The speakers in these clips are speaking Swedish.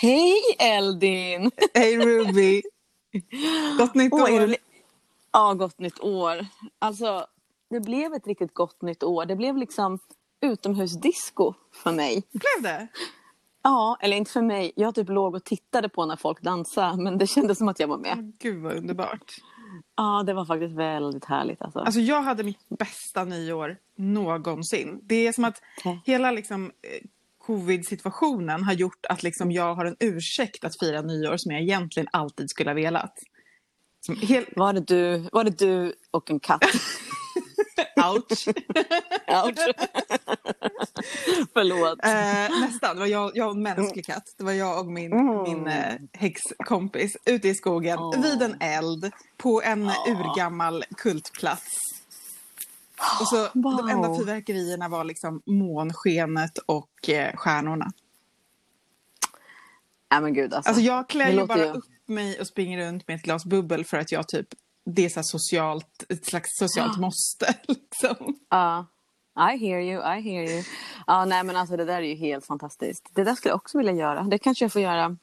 Hej Eldin! Hej Ruby! Gott nytt år! Ja, gott nytt år. Alltså, det blev ett riktigt gott nytt år. Det blev liksom utomhusdisco för mig. Blev det? Ja, eller inte för mig. Jag typ låg och tittade på när folk dansade, men det kändes som att jag var med. Gud vad underbart. Ja, det var faktiskt väldigt härligt alltså. Alltså jag hade mitt bästa nyår någonsin. Det är som att hela liksom, eh, covid-situationen har gjort att liksom, jag har en ursäkt att fira nyår som jag egentligen alltid skulle ha velat. Som hel... Var det du, var det du och en katt? Ouch! Ouch. Förlåt. Eh, nästan. Det var jag, jag och en mänsklig katt. Det var jag och min, Mm. min eh, häxkompis ute i skogen Åh. vid en eld på en urgammal kultplats. Och så de Wow. enda fyrverkerierna var liksom månskenet och eh, stjärnorna. Nej men gud alltså. Alltså jag klär ju bara ju- upp mig och springer runt med ett glas bubbel för att jag typ det är så socialt, ett slags socialt måste. Liksom. Ja. I hear you, I hear you. Ja, nej men alltså det där är ju helt fantastiskt. Det där skulle jag också vilja göra. Det kanske jag får göra.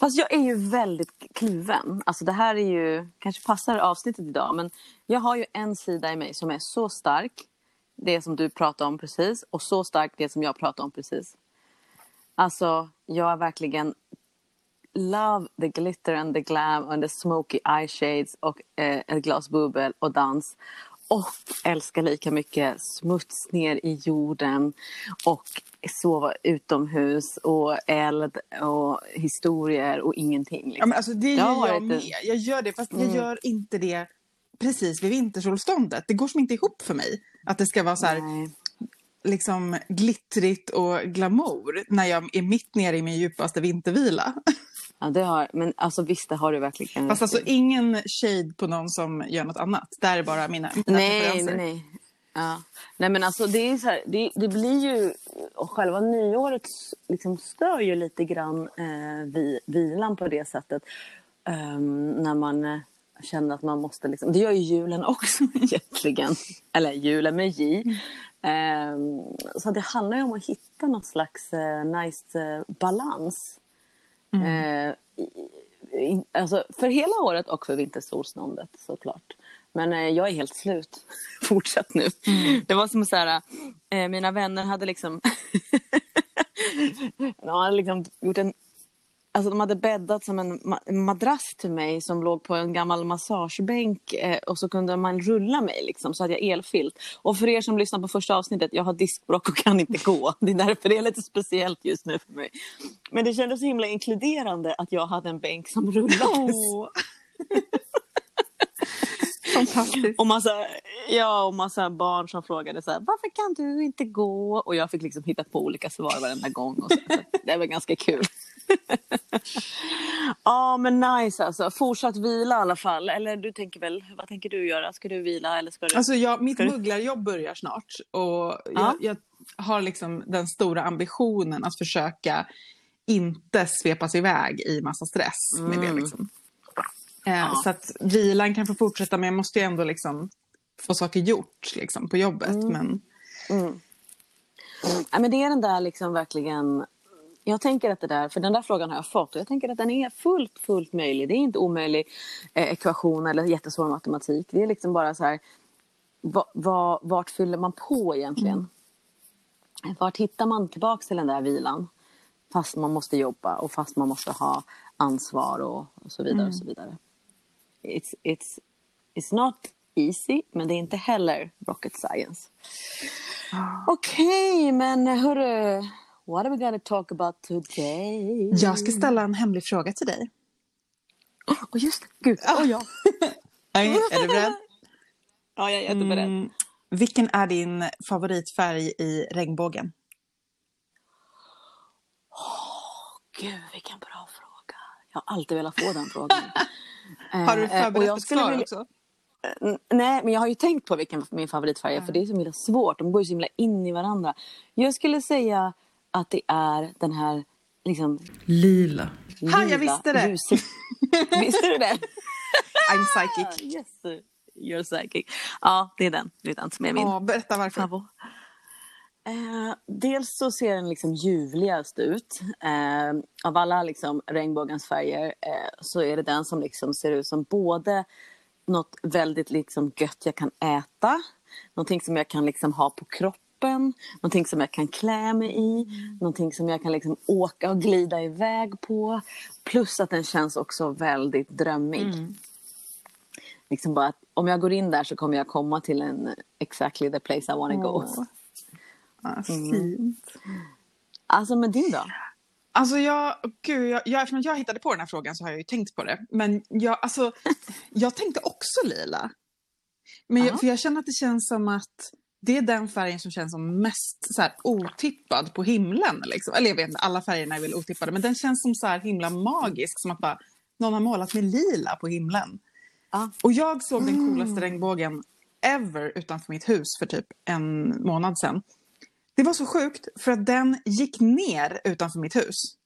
Fast jag är ju väldigt kluven. Alltså det här är ju, kanske passar avsnittet idag, men jag har ju en sida i mig som är så stark, det som du pratade om precis, och så stark det som jag pratade om precis. Alltså, jag är verkligen love the glitter and the glam and the smoky eye shades och eh, ett glas bubbel och dans. Och älskar lika mycket smuts ner i jorden och sova utomhus och eld och historier och ingenting. Ja, Liksom. men alltså, det gör jag varit med. en- Jag gör det, fast jag Mm. gör inte det precis vid vintersolståndet. Det går som inte ihop för mig. Att det ska vara så här, Nej. liksom glittrigt och glamour när jag är mitt nere i min djupaste vintervila. Ja, det har, men alltså visst, det har du verkligen Fast alltså ingen shade på någon som gör något annat. Det här är bara mina, mina Nej, nej, nej. Ja. Nej men alltså det är så här, det, det blir ju, själva nyåret liksom stör ju lite grann eh, vi, vilan på det sättet. Ehm, när man eh, känner att man måste liksom, det gör ju julen också egentligen. Eller julen med J. Ehm, så det handlar ju om att hitta något slags eh, nice eh, balans. Eh, alltså för hela året och för vintersolståndet såklart. Men eh, jag är helt slut. Fortsatt nu. Det var som så här, eh, mina vänner hade liksom, de hade liksom gjort en Alltså de hade bäddat som en ma- en madrass till mig som låg på en gammal massagebänk eh, och så kunde man rulla mig liksom så hade jag elfilt. Och för er som lyssnar på första avsnittet, jag har diskbråck och kan inte gå. Det är därför det är lite speciellt just nu för mig. Men det kändes så himla inkluderande att jag hade en bänk som rullades. Fantastiskt. Och massa, ja, och massa barn som frågade så här, varför kan du inte gå? Och jag fick liksom hitta på olika svar varenda gång. Och så, så det var ganska kul. Ja, men nice alltså. Fortsatt vila i alla fall. Eller du tänker väl, vad tänker du göra? Ska du vila eller ska du? Alltså jag, mitt Ska du- mugglarjobb börjar snart och jag, Ja. jag har liksom den stora ambitionen att försöka inte svepas iväg i massa stress med det. Mm. Liksom. Eh, Ja. Så att vilan kan få fortsätta men jag måste ju ändå liksom få saker gjort liksom, på jobbet. Mm. Men Mm. Ja, men det är den där liksom verkligen... Jag tänker att det där, för den där frågan har jag fått och jag tänker att den är fullt, fullt möjlig. Det är inte omöjlig eh, ekvation eller jättesvår matematik. Det är liksom bara så här, va, va, vart fyller man på egentligen? Vart hittar man tillbaks till den där vilan? Fast man måste jobba och fast man måste ha ansvar och, och så vidare. och så vidare. It's, it's, it's not easy, men det är inte heller rocket science. Okej, men hörru. What are we gonna talk about today? jag ska ställa en hemlig fråga till dig. Oh, just det. Gud. Oh, ja. Är du beredd? ja, jag är jätteberedd. Mm, vilken är din favoritfärg i regnbågen? Gud, vilken bra fråga. Jag har alltid velat få den frågan. Har du Eh, eh, förberett jag ett svar vilja- också? N- Nej, men jag har ju tänkt på vilken min favoritfärg är för det är så himla svårt. De går ju så himla in i varandra. Jag skulle säga att det är den här liksom Lila. lila, Ha, jag visste det. ljusi- Visste du det? I'm psychic. yes, you're psychic. Ja, det är den. Den som är min Ja, berätta varför. favorit. Eh, dels så ser den liksom ljuvligast ut. Eh, av alla liksom regnbågens färger eh, så är det den som liksom ser ut som både något väldigt liksom gött jag kan äta, någonting som jag kan liksom ha på kroppen, någonting som jag kan klä mig i, mm. någonting som jag kan liksom åka och glida iväg på. Plus att den känns också väldigt drömmig. Mm. Liksom bara att om jag går in där så kommer jag komma till en exactly the place I wanna go. Oh. Ah, fint. Mm. Alltså men din då? Alltså jag, gud, jag, jag, eftersom jag hittade på den här frågan så har jag ju tänkt på det. Men jag, alltså, jag tänkte också lila. Men jag, för jag känner att det känns som att det är den färgen som känns som mest så här, otippad på himlen. Liksom. Eller jag vet inte, alla färgerna är väl otippade. Men den känns som så här himla magisk. Som att bara, någon har målat med lila på himlen. Ah. Och jag såg mm. den coolaste regnbågen ever utanför mitt hus för typ en månad sedan. Det var så sjukt för att den gick ner utanför mitt hus.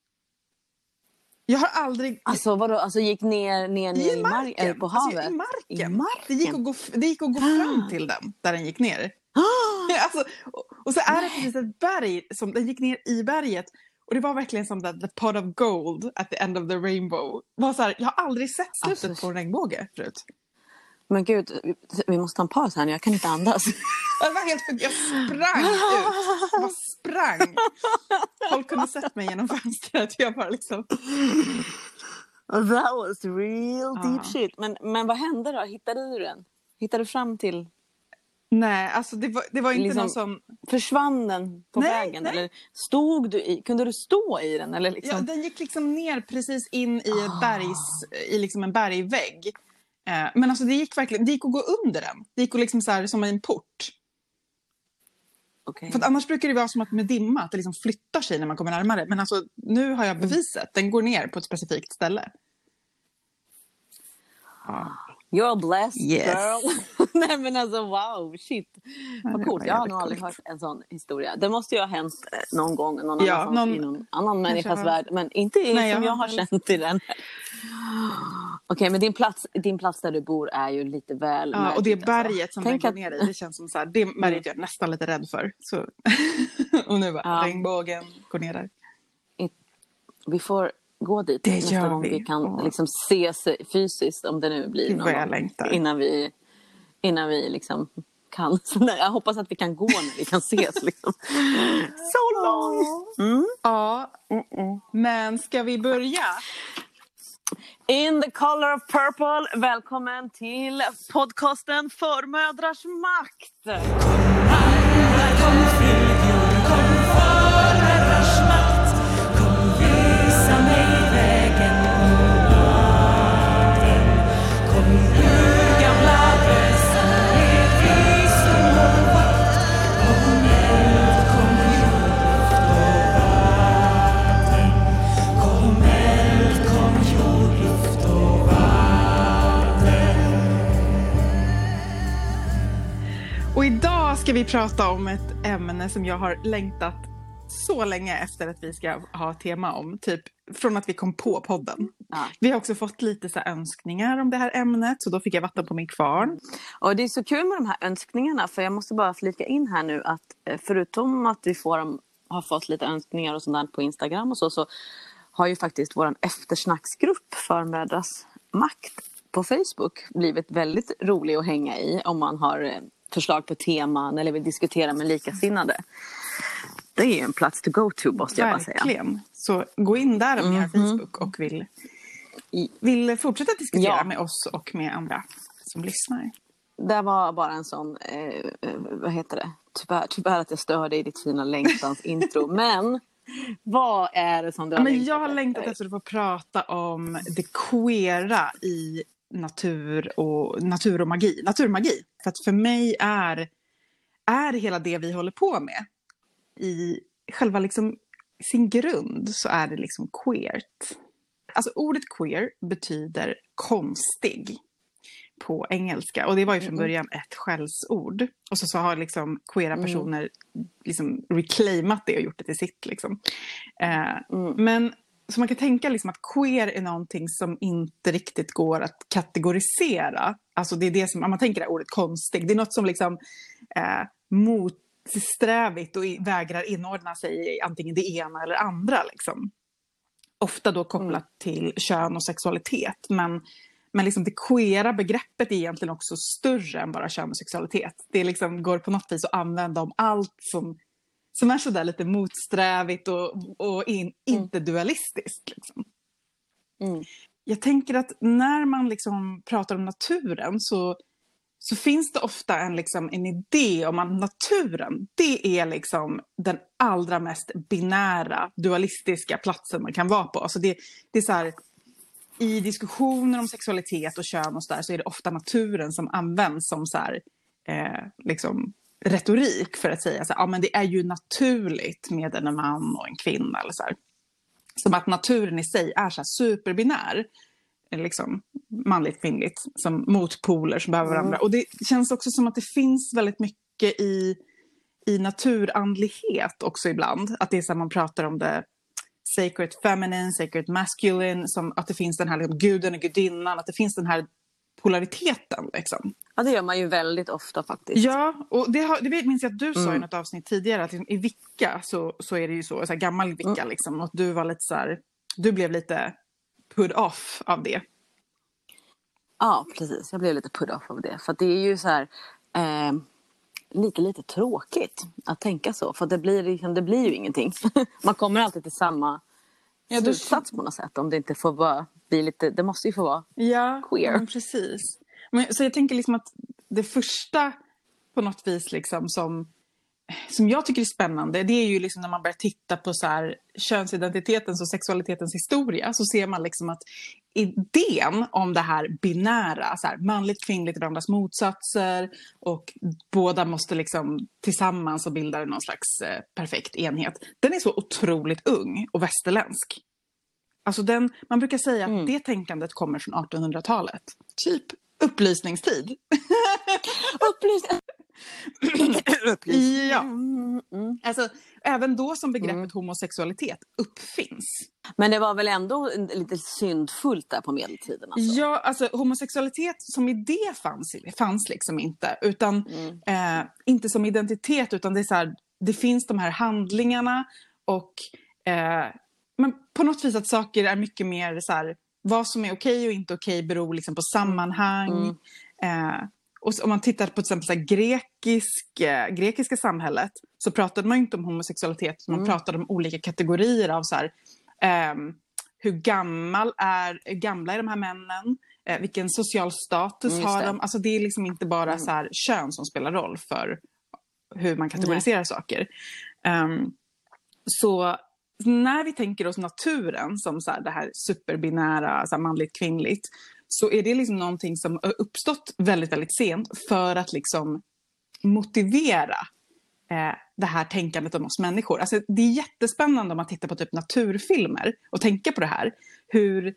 Jag har aldrig... Alltså vadå, alltså gick ner, ner, ner i, marken? Mar på havet? Alltså, i, marken. I marken. Det gick att gå, det gick att gå fram till den, där den gick ner. alltså, och, och, så är det precis ett berg, som, den gick ner i berget. Och det var verkligen som that, the pot of gold at the end of the rainbow. Var så här, jag har aldrig sett slutet alltså, på en regnbåge förut. Men gud, vi måste ta en paus här nu, jag kan inte andas. Det var helt Jag sprang ut. Jag bara sprang. Folk kunde sett mig genom fönstret. Jag bara liksom... That was real deep uh. shit. Men, men vad hände då? Hittade du den? Hittade du fram till... Nej, alltså det var, det var inte liksom, någon som... Försvann den på nej, vägen? Nej. Eller stod du i, kunde du stå i den? Eller liksom... Ja, den gick liksom ner precis in i, ett bergs, i liksom en bergvägg. Eh, men alltså det gick verkligen, det gick att gå under den. Det gick att liksom så här, som en port. Okay. För annars brukar det vara som att med dimma, att det liksom flyttar sig när man kommer närmare. Men alltså, nu har jag mm. beviset. Den går ner på ett specifikt ställe. You're blessed yes. girl. Nej men alltså wow, shit. Vad coolt. Jag har nog aldrig hört en sån historia. Det måste ju ha hänt någon gång någon ja, annanstans någon... i någon annan människas har... värld. Men inte Nej, som jag, jag har känt i den. Okej, okay, men din plats, din plats där du bor är ju lite väl Ja, och det alltså. berget som Tänk den går ner i, det känns som så här, det berget mm. jag är nästan lite rädd för. Så. och nu bara, ja. regnbågen går ner där. Vi får gå dit det nästa gång vi, vi kan oh. liksom ses fysiskt om det nu blir någon gång, innan vi, innan vi liksom kan. Jag hoppas att vi kan gå när vi kan ses. Liksom. So long! Mm. Ja, mm -mm. men ska vi börja? In the color of purple, välkommen till podcasten För mödrars makt. ska vi prata om ett ämne som jag har längtat så länge efter att vi ska ha tema om. Typ från att vi kom på podden. Ja. Vi har också fått lite så önskningar om det här ämnet så då fick jag vatten på min kvarn. Och det är så kul med de här önskningarna för jag måste bara flika in här nu att eh, förutom att vi får, har fått lite önskningar och sånt på Instagram och så, så har ju faktiskt vår eftersnacksgrupp för mödras makt på Facebook blivit väldigt rolig att hänga i om man har eh, förslag på teman eller vill diskutera med likasinnade. Det är en plats to go to måste jag bara säga. Verkligen. Så gå in där om ni har. Facebook och vill, vill fortsätta diskutera ja. med oss och med andra som lyssnar. Det var bara en sån, eh, eh vad heter det, tyvärr, tyvärr att jag störde i ditt fina längtans intro. Men vad är det som du har ja, men Jag har längtat efter att få prata om det queera i natur och, natur och magi. Naturmagi. För att för mig är, är hela det vi håller på med i själva liksom sin grund så är det liksom queert. Alltså ordet queer betyder konstig på engelska. Och det var ju från mm. början ett skällsord. Och så, så har liksom queera mm. personer mm. liksom reclaimat det och gjort det till sitt. Liksom. Eh, mm. Men så man kan tänka liksom att queer är någonting som inte riktigt går att kategorisera. Alltså det är det som, om man tänker det här ordet konstig, det är något som liksom eh, mot, motsträvigt och vägrar inordna sig i antingen det ena eller andra. Liksom. Ofta då kopplat mm. till kön och sexualitet. Men, men liksom det queera begreppet är egentligen också större än bara kön och sexualitet. Det liksom går på något vis att använda om allt som, som är sådär lite motsträvigt och, och in, mm. inte dualistiskt. Liksom. Mm. Jag tänker att när man liksom pratar om naturen så så finns det ofta en, liksom, en idé om att naturen, det är liksom den allra mest binära, dualistiska platsen man kan vara på. Alltså det, det är så här, I diskussioner om sexualitet och kön och så, där, så är det ofta naturen som används som så här, eh, liksom, retorik för att säga att ja, det är ju naturligt med en man och en kvinna. Eller så här. Som att naturen i sig är så superbinär liksom, manligt kvinnligt som motpoler som behöver varandra. Mm. Och det känns också som att det finns väldigt mycket i, i naturandlighet också ibland. Att det är så man pratar om det sacred feminine, sacred masculine, som att det finns den här liksom, guden och gudinnan, att det finns den här polariteten. Liksom. Ja, det gör man ju väldigt ofta faktiskt. Ja, och det, har, det minns jag att du mm. sa i mm. något avsnitt tidigare, att i Vicka så, så är det ju så, så här gammal Vicka mm. liksom, och du var lite så här, du blev lite put off av det. Ja, precis. Jag blev lite put off av det. För det är ju så här eh, lite, lite tråkigt att tänka så. För det blir, liksom, det blir ju ingenting. Man kommer alltid till samma ja, slutsats på något sätt. Om det inte får vara, bli lite, det måste ju få vara ja, queer. Ja, precis. Men, så jag tänker liksom att det första på något vis liksom som som jag tycker är spännande, det är ju liksom när man börjar titta på så här, könsidentitetens och sexualitetens historia, så ser man liksom att idén om det här binära, så här, manligt, kvinnligt, varandras motsatser och båda måste liksom tillsammans och bilda någon slags eh, perfekt enhet, den är så otroligt ung och västerländsk. Alltså den, man brukar säga att mm. det tänkandet kommer från 1800-talet. Typ upplysningstid. Upplysning. ja. Mm, mm. Alltså, även då som begreppet mm. homosexualitet uppfinns. Men det var väl ändå lite syndfullt där på medeltiden? Alltså. Ja, alltså homosexualitet som idé fanns, fanns liksom inte. Utan, mm. eh, inte som identitet, utan det, är så här, det finns de här handlingarna och eh, men på något vis att saker är mycket mer så här, vad som är okej och inte okej beror liksom på sammanhang. Mm. Eh, och om man tittar på till exempel så grekisk, eh, grekiska samhället så pratade man inte om homosexualitet, mm. man pratade om olika kategorier av så här, eh, hur gammal är, gamla är de här männen, eh, vilken social status mm, har de. Alltså det är liksom inte bara mm. så här, kön som spelar roll för hur man kategoriserar Nej. saker. Um, så när vi tänker oss naturen som så här, det här superbinära, så här, manligt kvinnligt, så är det liksom någonting som har uppstått väldigt, väldigt sent för att liksom motivera eh, det här tänkandet om oss människor. Alltså, det är jättespännande om man tittar på typ naturfilmer och tänker på det här. Hur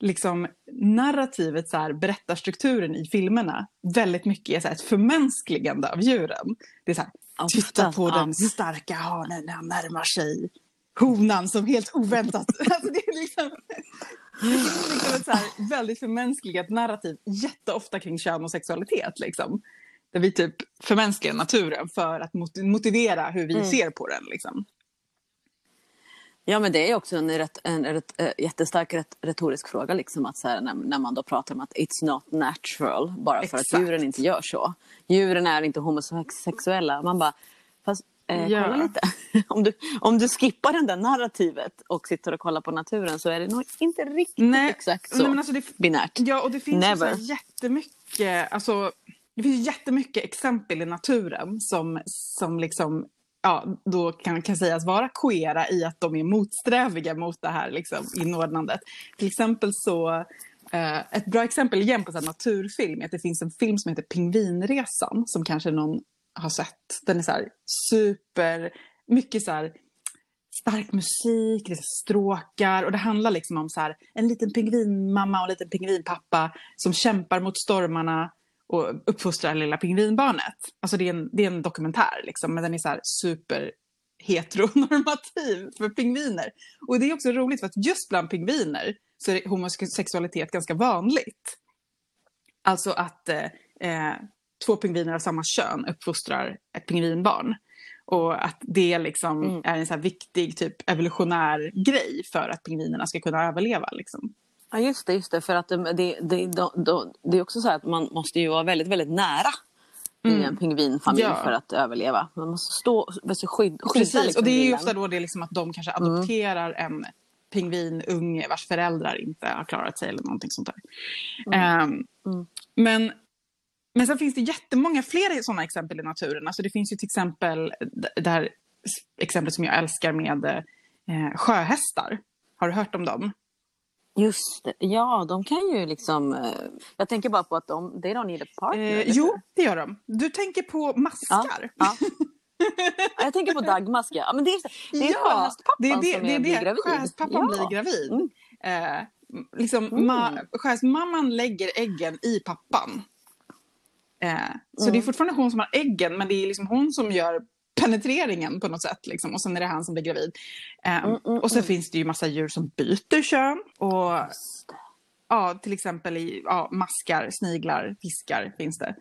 liksom, narrativet, så här, berättarstrukturen i filmerna väldigt mycket är så här, ett förmänskligande av djuren. Det är så här, titta på den starka hanen när han närmar sig honan som helt oväntat... alltså, det är liksom, det är liksom ett så här väldigt förmänskligat narrativ jätteofta kring kön och sexualitet. Liksom. Där vi typ förmänskligar naturen för att motivera hur vi mm. ser på den. Liksom. Ja men det är också en, rätt, en, en, en jättestark ret, retorisk fråga liksom att så här, när, när, man då pratar om att it's not natural bara för Exakt. att djuren inte gör så. Djuren är inte homosexuella. Man bara, fast Eh, ja. Kolla lite. om, du, om du skippar det där narrativet och sitter och kollar på naturen så är det nog inte riktigt Nej, exakt så nej, alltså det, binärt. Ja, och det finns Never. så jättemycket, alltså, det finns jättemycket exempel i naturen som, som liksom, ja, då kan, kan sägas vara queera i att de är motsträviga mot det här liksom, inordnandet. Till exempel så Uh, ett bra exempel igen på så naturfilm är att det finns en film som heter Pingvinresan som kanske någon har sett. Den är så här super, mycket så här stark musik, det är stråkar och det handlar liksom om så här, en liten pingvinmamma och en liten pingvinpappa som kämpar mot stormarna och uppfostrar lilla pingvinbarnet. Alltså det är en, det är en dokumentär liksom, men den är så här super heteronormativ för pingviner. Och det är också roligt för att just bland pingviner så är homosexualitet ganska vanligt. Alltså att eh, eh två pingviner av samma kön uppfostrar ett pingvinbarn. Och att det liksom Mm. är en så viktig typ evolutionär grej för att pingvinerna ska kunna överleva. Liksom. Ja, just det. Just det. För att det, det, det, det, är också så här att man måste ju vara väldigt, väldigt nära i en pingvinfamilj Mm. Ja. för att överleva. Man måste stå måste skydd, skydda Precis, liksom och det är ju ofta då det liksom att de kanske Mm. adopterar en pingvinunge vars föräldrar inte har klarat sig eller någonting sånt där. Mm. Ehm, men, men sen finns det jättemånga fler sådana exempel i naturen. Alltså det finns ju till exempel det här exemplet som jag älskar med eh, sjöhästar. Har du hört om dem? Just det. Ja, de kan ju liksom... eh, Jag tänker bara på att de, they don't need a partner. Eh, jo, det gör de. Du tänker på Ja, maskar. ja. Ja, Jag tänker på Dagmask, ja. Men det är, det är sjöhästpappan det är det, som det, är blir gravid. Sjöhästpappan ja. blir gravid. Mm. Eh, liksom, Mm. ma, sjöhästmamman lägger äggen i pappan. Eh, så det är Mm. fortfarande hon som har äggen, men det är liksom hon som gör penetreringen på något sätt. Liksom, och sen är det han som blir gravid. Eh, Mm, mm, och så mm. finns det ju massa djur som byter kön. Och ja, till exempel i ja, maskar, sniglar, fiskar finns det.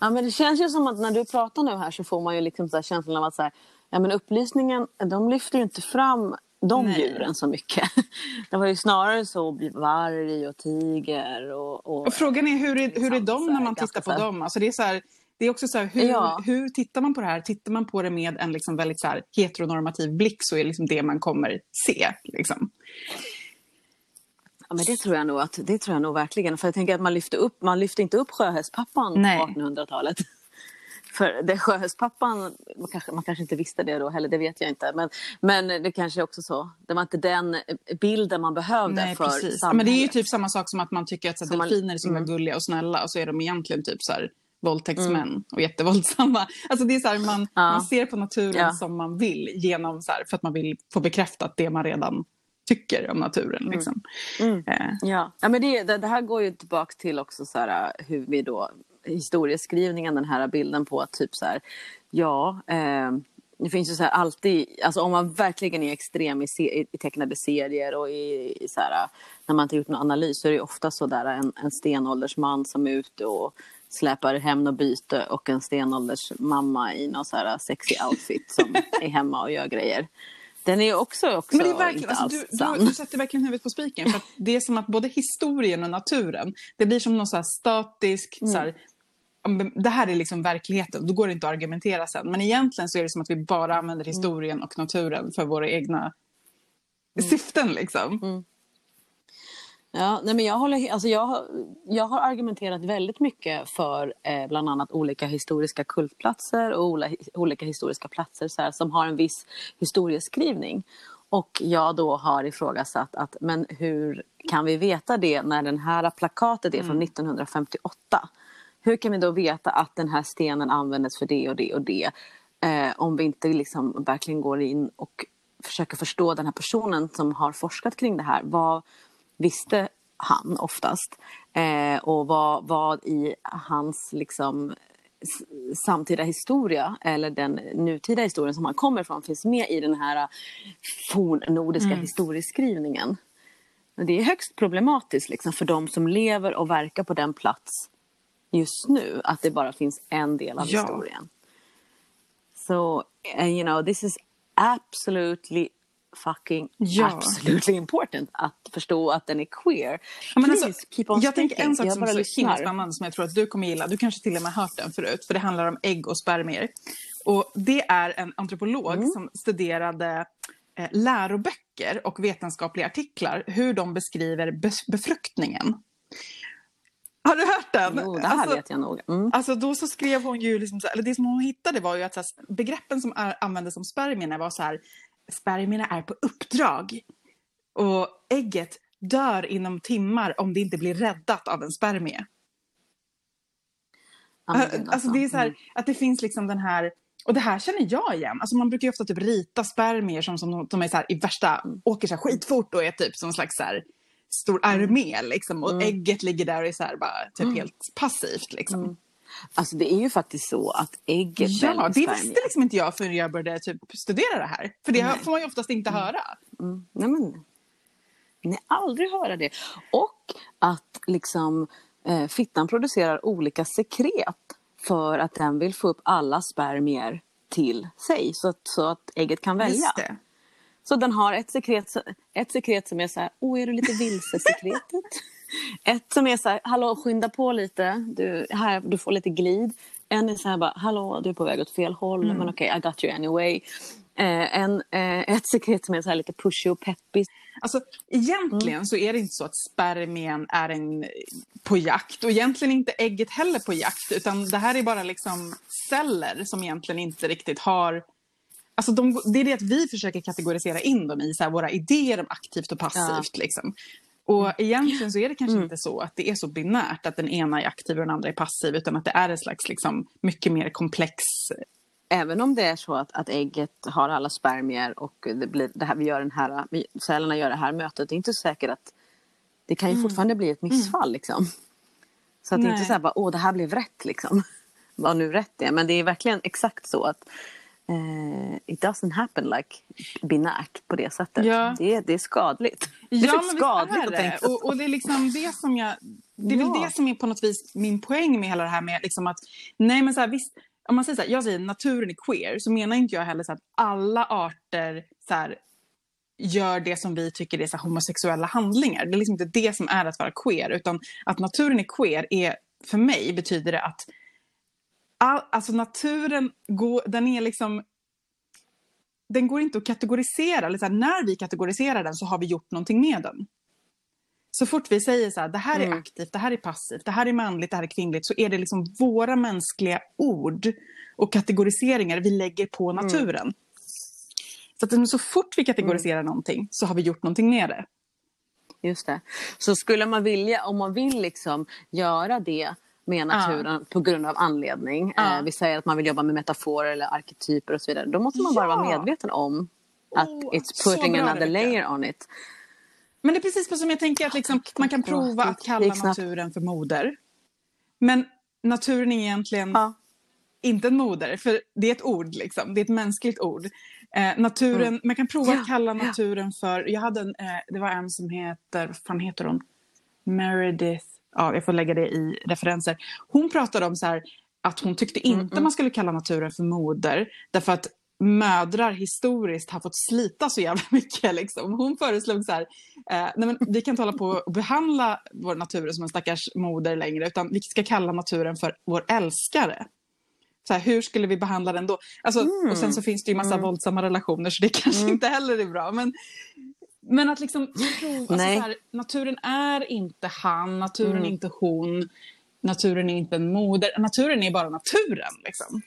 Ja, men det känns ju som att när du pratar nu här så får man ju liksom så här känslan av att så här, ja, men upplysningen, de lyfter ju inte fram de Nej. djuren så mycket. Det var ju snarare så varg och tiger och... och Och frågan är hur är, hur är Liksom, de när man tittar på dem? Alltså det, är så här, det är också så här, hur, Ja. hur tittar man på det här? Tittar man på det med en liksom väldigt så här heteronormativ blick så är det liksom det man kommer se. Liksom. Ja, men det tror jag nog att det tror jag nog verkligen. För jag tänker att man lyfte upp, man lyfte inte upp sjöhästpappan Nej. på 1800-talet. För det sjöhästpappan, man kanske, man kanske inte visste det då heller, det vet jag inte. Men, men det kanske är också så. Det var inte den bilden man behövde Nej, för precis. Samhället. men det är ju typ samma sak som att man tycker att så här, delfiner är så mm. gulliga och snälla och så är de egentligen typ så här våldtäktsmän och jättevåldsamma. Alltså det är så här, man, Ja. man ser på naturen Ja. som man vill genom så här, för att man vill få bekräftat det man redan tycker om naturen. Liksom. Mm. Eh, Ja, ja men det, det, det här går ju tillbaka till också så här, hur vi då historieskrivningen, den här bilden på att typ så här, ja, eh, det finns ju så här alltid, alltså om man verkligen är extrem i, se, i, tecknade serier och i, i så här, när man inte gjort någon analys så är det ofta så där en, en stenåldersman som är ute och släpar hem något byte och en stenålders mamma i någon så här sexy outfit som är hemma och gör grejer. Den är också, också Men det är verkligen, inte alltså, alls du, sann. du, du sätter verkligen huvudet på spiken. För det är som att både historien och naturen, det blir som någon så statisk... Mm. Så här, om det här är liksom verkligheten, då går det inte att argumentera sen. Men egentligen så är det som att vi bara använder Mm. historien och naturen för våra egna syften. Liksom. Mm. Ja, nej men jag, håller, alltså jag, har- jag har argumenterat väldigt mycket för eh, bland annat olika historiska kultplatser och ola, olika historiska platser så här, som har en viss historieskrivning. Och jag då har ifrågasatt att men hur kan vi veta det när den här plakatet är från 1958? Hur kan vi då veta att den här stenen användes för det och det och det? Eh, om vi inte liksom verkligen går in och försöker förstå den här personen som har forskat kring det här. Vad visste han oftast? Eh, och vad, vad i hans liksom, samtida historia eller den nutida historien som han kommer ifrån finns med i den här fornnordiska historieskrivningen. Men Det är högst problematiskt liksom, för de som lever och verkar på den plats just nu att det bara finns en del av Ja. historien. So, you know, this is absolutely fucking Ja. absolutely important att förstå att den är queer. Ja, men Please, alltså, keep on jag tänker en sak Jag som är så himla spännande som jag tror att du kommer gilla. Du kanske till och med har hört den förut. För det handlar om ägg och spermier. Och det är en antropolog Mm. som studerade eh, läroböcker och vetenskapliga artiklar. Hur de beskriver bes- befruktningen. Har du hört den? Jo, det här Alltså- vet jag nog. Mm. Alltså då så skrev hon ju, liksom så, eller det som hon hittade var ju att så här, begreppen som är, användes om spermierna var så här, spermierna är på uppdrag. Och ägget dör inom timmar om det inte blir räddat av en spermie. Ja, men gud, Alltså det är så här, Mm. att det finns liksom den här, och det här känner jag igen. Alltså man brukar ju ofta typ rita spermier som, som de är så här, i värsta, Mm. åker så här skitfort och är typ som en slags så här, stor armé liksom. Och Mm. ägget ligger där och är så här bara typ Mm. helt passivt liksom. Mm. Alltså det är ju faktiskt så att ägget Ja, det visste liksom inte jag förrän jag började typ studera det här. För det Nej. får man ju oftast inte höra. Mm. Nej, men, nej, aldrig höra det. Och att liksom eh, fittan producerar olika sekret för att den vill få upp alla spermier till sig så att, så att ägget kan välja. Just det. Så den har ett sekret, ett sekret som är så här, åh är du lite vilse sekretet? ett som är så här, hallå skynda på lite, du, här, du får lite glid. En är så här bara, hallå du är på väg åt fel håll, Mm. men okej I got you anyway. Eh, en, eh, ett sekret som är så här lite pushy och peppig. Alltså, egentligen Mm. så är det inte så att spermien är en, på jakt och egentligen inte ägget heller på jakt utan det här är bara liksom celler som egentligen inte riktigt har Alltså de, det är det att vi försöker kategorisera in dem i så här, våra idéer om aktivt och passivt. Liksom. Och egentligen så är det kanske Mm. inte så att det är så binärt att den ena är aktiv och den andra är passiv utan att det är en slags liksom, mycket mer komplex Även om det är så att, att ägget har alla spermier och det blir det här, vi gör den här, vi, cellerna gör det här mötet. Det är inte säkert att det kan ju fortfarande bli ett missfall. Liksom. Så att det är inte så här bara, åh det här blev rätt liksom. Vad nu rätt är. Men det är verkligen exakt så att eh, it doesn't happen like binärt på det sättet. Ja. Det, det är skadligt. Det är men skadligt att är tänka det. så. Och, och det är liksom det som jag... Det är Ja. väl det som är på något vis min poäng med hela det här med liksom att... Nej men så här, visst, om man säger så här, jag säger naturen är queer så menar inte jag heller så att alla arter så här, gör det som vi tycker är så homosexuella handlingar. Det är liksom inte det som är att vara queer utan att naturen är queer är för mig betyder det att all, alltså naturen går, den är liksom den går inte att kategorisera. Eller så här, när vi kategoriserar den så har vi gjort någonting med den. Så fort vi säger så här, det här är Mm. aktivt, det här är passivt, det här är manligt, det här är kvinnligt, så är det liksom våra mänskliga ord och kategoriseringar vi lägger på Mm. naturen. Så att så fort vi kategoriserar någonting så har vi gjort någonting med det. Just det. Så skulle man vilja, om man vill liksom göra det med naturen på grund av anledning. Ja. Eh, vi säger att man vill jobba med metaforer eller arketyper och så vidare. Då måste man bara Ja. vara medveten om att Åh, it's putting another layer on it. Men det är precis som jag tänker att liksom, man kan prova att kalla snabbt. naturen för moder. Men naturen är egentligen Ja. inte en moder, för det är ett ord, liksom. det är ett mänskligt ord. Eh, naturen, Man kan prova Ja, att kalla ja. naturen för, jag hade en, eh, det var en som heter, vad fan heter hon? Meredith, ja jag får lägga det i referenser. Hon pratade om så här, att hon tyckte inte man skulle kalla naturen för moder, därför att mödrar historiskt har fått slita så jävla mycket. Liksom. Hon föreslog så här, eh, nej men vi kan inte hålla på och behandla vår natur som en stackars moder längre, utan vi ska kalla naturen för vår älskare. Så här, hur skulle vi behandla den då? Alltså, Mm. Och sen så finns det ju massa våldsamma relationer så det kanske inte heller är bra. Men, men att liksom prova, alltså, här, naturen är inte han, naturen Mm. är inte hon, naturen är inte en moder, naturen är bara naturen. Liksom.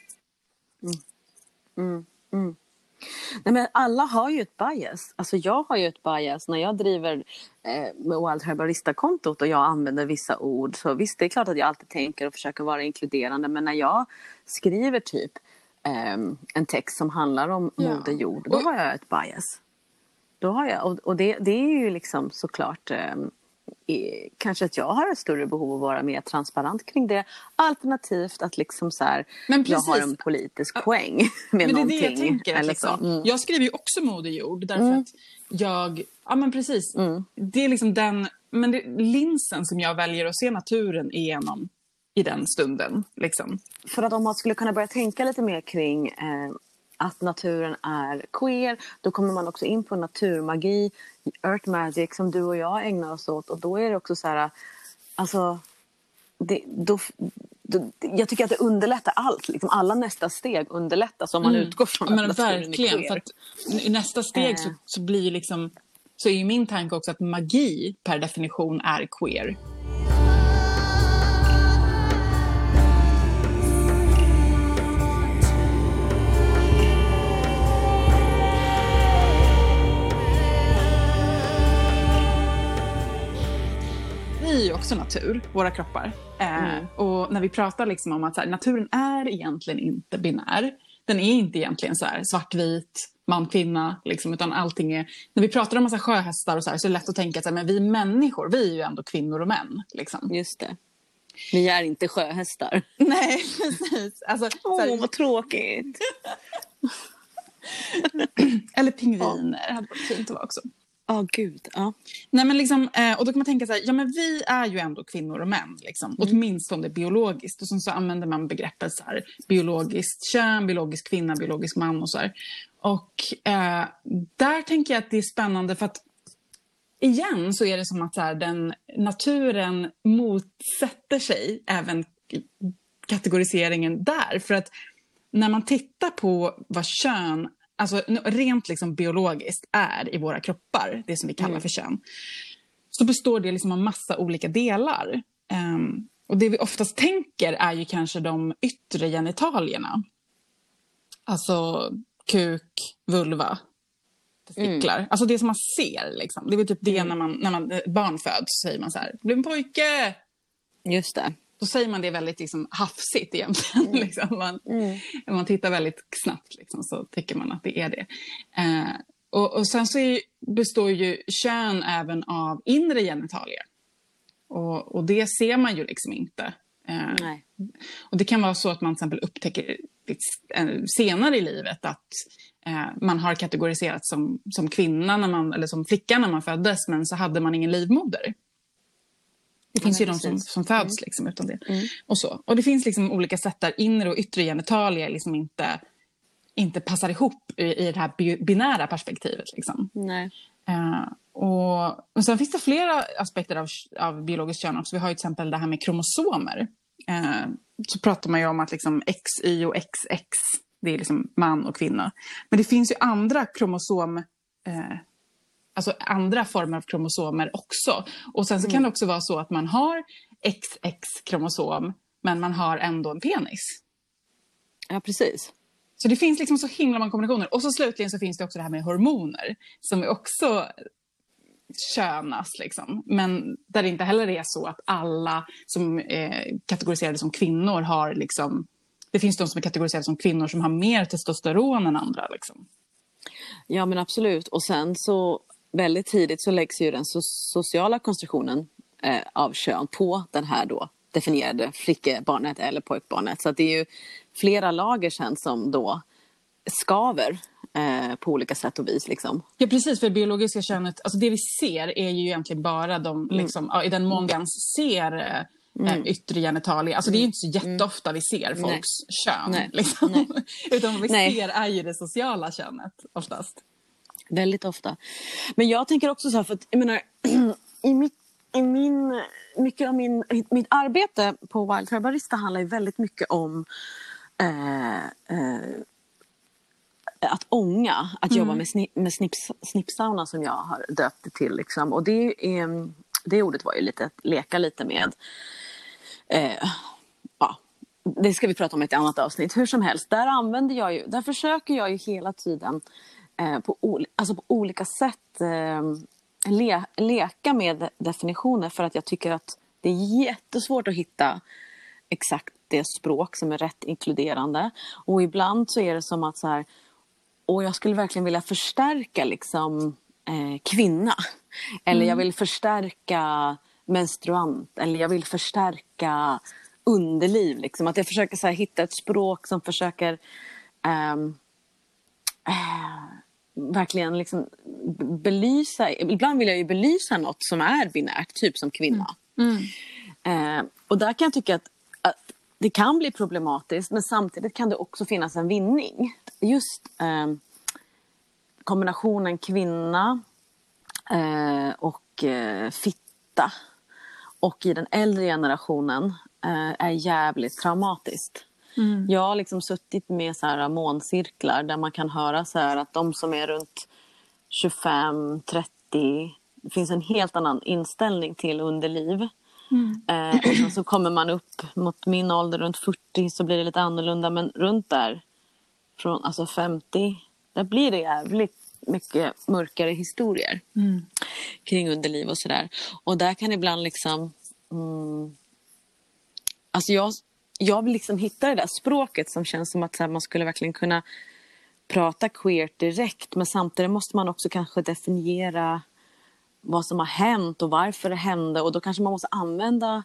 Nej, men alla har ju ett bias. Alltså jag har ju ett bias när jag driver eh, Wild Herbarista-kontot och jag använder vissa ord. Så visst, det är klart att jag alltid tänker och försöker vara inkluderande. Men när jag skriver typ ehm, en text som handlar om Ja. moder jord, då har jag ett bias. Då har jag, och det, det är ju liksom såklart ehm, i- kanske att jag har ett större behov av att vara mer transparent kring det. Alternativt att liksom så här, jag har en politisk poäng med Men det är någonting. det jag tänker. Liksom. Mm. Jag skriver ju också moderjord därför Mm. att jag... Ja men precis. Mm. Det är liksom den men det, linsen som jag väljer att se naturen igenom i den stunden. Liksom. För att om man skulle kunna börja tänka lite mer kring eh, att naturen är queer, då kommer man också in på naturmagi, earth magic som du och jag ägnar oss åt och då är det också så här, alltså, det, då, då, jag tycker att det underlättar allt, liksom alla nästa steg underlättas om man utgår från Mm. Ja, att men naturen är verkligen. queer. För att I nästa steg så, Eh. så blir liksom... Så är ju min tanke också att magi per definition är queer. Vi är ju också natur, våra kroppar. Eh, Mm. och när vi pratar liksom om att här, naturen är egentligen inte binär. Den är inte egentligen så här, svartvit, man, kvinna, liksom, utan allting är... När vi pratar om massa sjöhästar och så, här, så är det lätt att tänka att vi människor, vi är ju ändå kvinnor och män. Liksom. Just det. Vi är inte sjöhästar. Nej, precis. Alltså, så här, Åh, vad tråkigt. eller pingviner hade varit fint att vara också. Ja, gud. Ja. Nej, men liksom, eh, och då kan man tänka så här, ja men vi är ju ändå kvinnor och män, liksom, Mm. åtminstone biologiskt. Och sen så använder man begreppet så här, biologiskt kön, biologisk kvinna, biologisk man och så här. Och eh, där tänker jag att det är spännande för att igen så är det som att så här, den, naturen motsätter sig även kategoriseringen där. För att när man tittar på vad kön, alltså rent liksom biologiskt är i våra kroppar, det som vi kallar för kön, så består det liksom av massa olika delar. Um, och det vi oftast tänker är ju kanske de yttre genitalierna. Alltså kuk, vulva, testiklar. Mm. Alltså det som man ser. Liksom. Det är väl typ det när, man, när man, barn föds, så säger man så här, blir en pojke. Just det. Då säger man det väldigt liksom, hafsigt egentligen. Mm. liksom. man, mm. Man tittar väldigt snabbt liksom, så tycker man att det är det. Eh, och, och sen så är, består ju kön även av inre genitalier. Och, och det ser man ju liksom inte. Eh. Och det kan vara så att man till exempel upptäcker senare i livet att eh, man har kategoriserats som, som kvinna när man, eller som flicka när man föddes men så hade man ingen livmoder. Det finns ja, ju de som, som föds mm. liksom utan det. Mm. Och, så. och det finns liksom olika sätt där inre och yttre genitalier liksom inte, inte passar ihop i, i det här binära perspektivet. Liksom. Nej. Uh, och, och sen finns det flera aspekter av, av biologiskt kön också. Vi har ju till exempel det här med kromosomer. Uh, så pratar man ju om att liksom XY och XX, det är liksom man och kvinna. Men det finns ju andra kromosom... Uh, alltså andra former av kromosomer också. Och sen så mm. kan det också vara så att man har XX-kromosom men man har ändå en penis. Ja, precis. Så det finns liksom så himla många kombinationer. Och så slutligen så finns det också det här med hormoner som också könas. Liksom. Men där det inte heller är så att alla som är kategoriserade som kvinnor har liksom... Det finns de som är kategoriserade som kvinnor som har mer testosteron än andra. Liksom. Ja men absolut. Och sen så väldigt tidigt så läggs ju den so sociala konstruktionen eh, av kön på den här då definierade flickebarnet eller pojkbarnet. Så det är ju flera lager sen som då skaver eh, på olika sätt och vis. Liksom. Ja precis, för det biologiska könet, alltså det vi ser är ju egentligen bara de, mm. liksom, ja, i den mån vi ens ser eh, Mm. yttre genitalier. Alltså det är ju inte så jätteofta vi ser folks Nej. kön. Nej. Liksom. Nej. Utan vad vi Nej. ser är ju det sociala könet oftast. Väldigt ofta. Men jag tänker också så här, för att jag menar, i mitt, i min, mycket av min, mitt arbete på Wildfire Barista handlar ju väldigt mycket om eh, eh, att ånga, att mm. jobba med, sni, med snips, snipsauna som jag har döpt det till. Liksom. Och det, är, det ordet var ju lite att leka lite med. Eh, ja, det ska vi prata om i ett annat avsnitt. Hur som helst, där använder jag ju, där försöker jag ju hela tiden eh, på, ol, alltså på olika sätt eh, le, leka med definitioner för att jag tycker att det är jättesvårt att hitta exakt det språk som är rätt inkluderande. Och ibland så är det som att så här, och jag skulle verkligen vilja förstärka liksom eh, kvinna. Eller jag vill förstärka menstruant. Eller jag vill förstärka underliv. Liksom. Att jag försöker så här, hitta ett språk som försöker ehm, eh, verkligen liksom belysa. Ibland vill jag ju belysa något som är binärt, typ som kvinna. Mm. Eh, och där kan jag tycka att, att det kan bli problematiskt men samtidigt kan det också finnas en vinning. Just eh, kombinationen kvinna eh, och eh, fitta och i den äldre generationen eh, är jävligt traumatiskt. Mm. Jag har liksom suttit med så här måncirklar där man kan höra så här att de som är runt 25, 30 det finns en helt annan inställning till underliv. Mm. Eh, och sen så kommer man upp mot min ålder, runt 40, så blir det lite annorlunda. Men runt där, från alltså 50, där blir det jävligt mycket mörkare historier mm. kring underliv och sådär. Och där kan ibland liksom... Mm, alltså jag, jag vill liksom hitta det där språket som känns som att här, man skulle verkligen kunna prata queer direkt men samtidigt måste man också kanske definiera vad som har hänt och varför det hände och då kanske man måste använda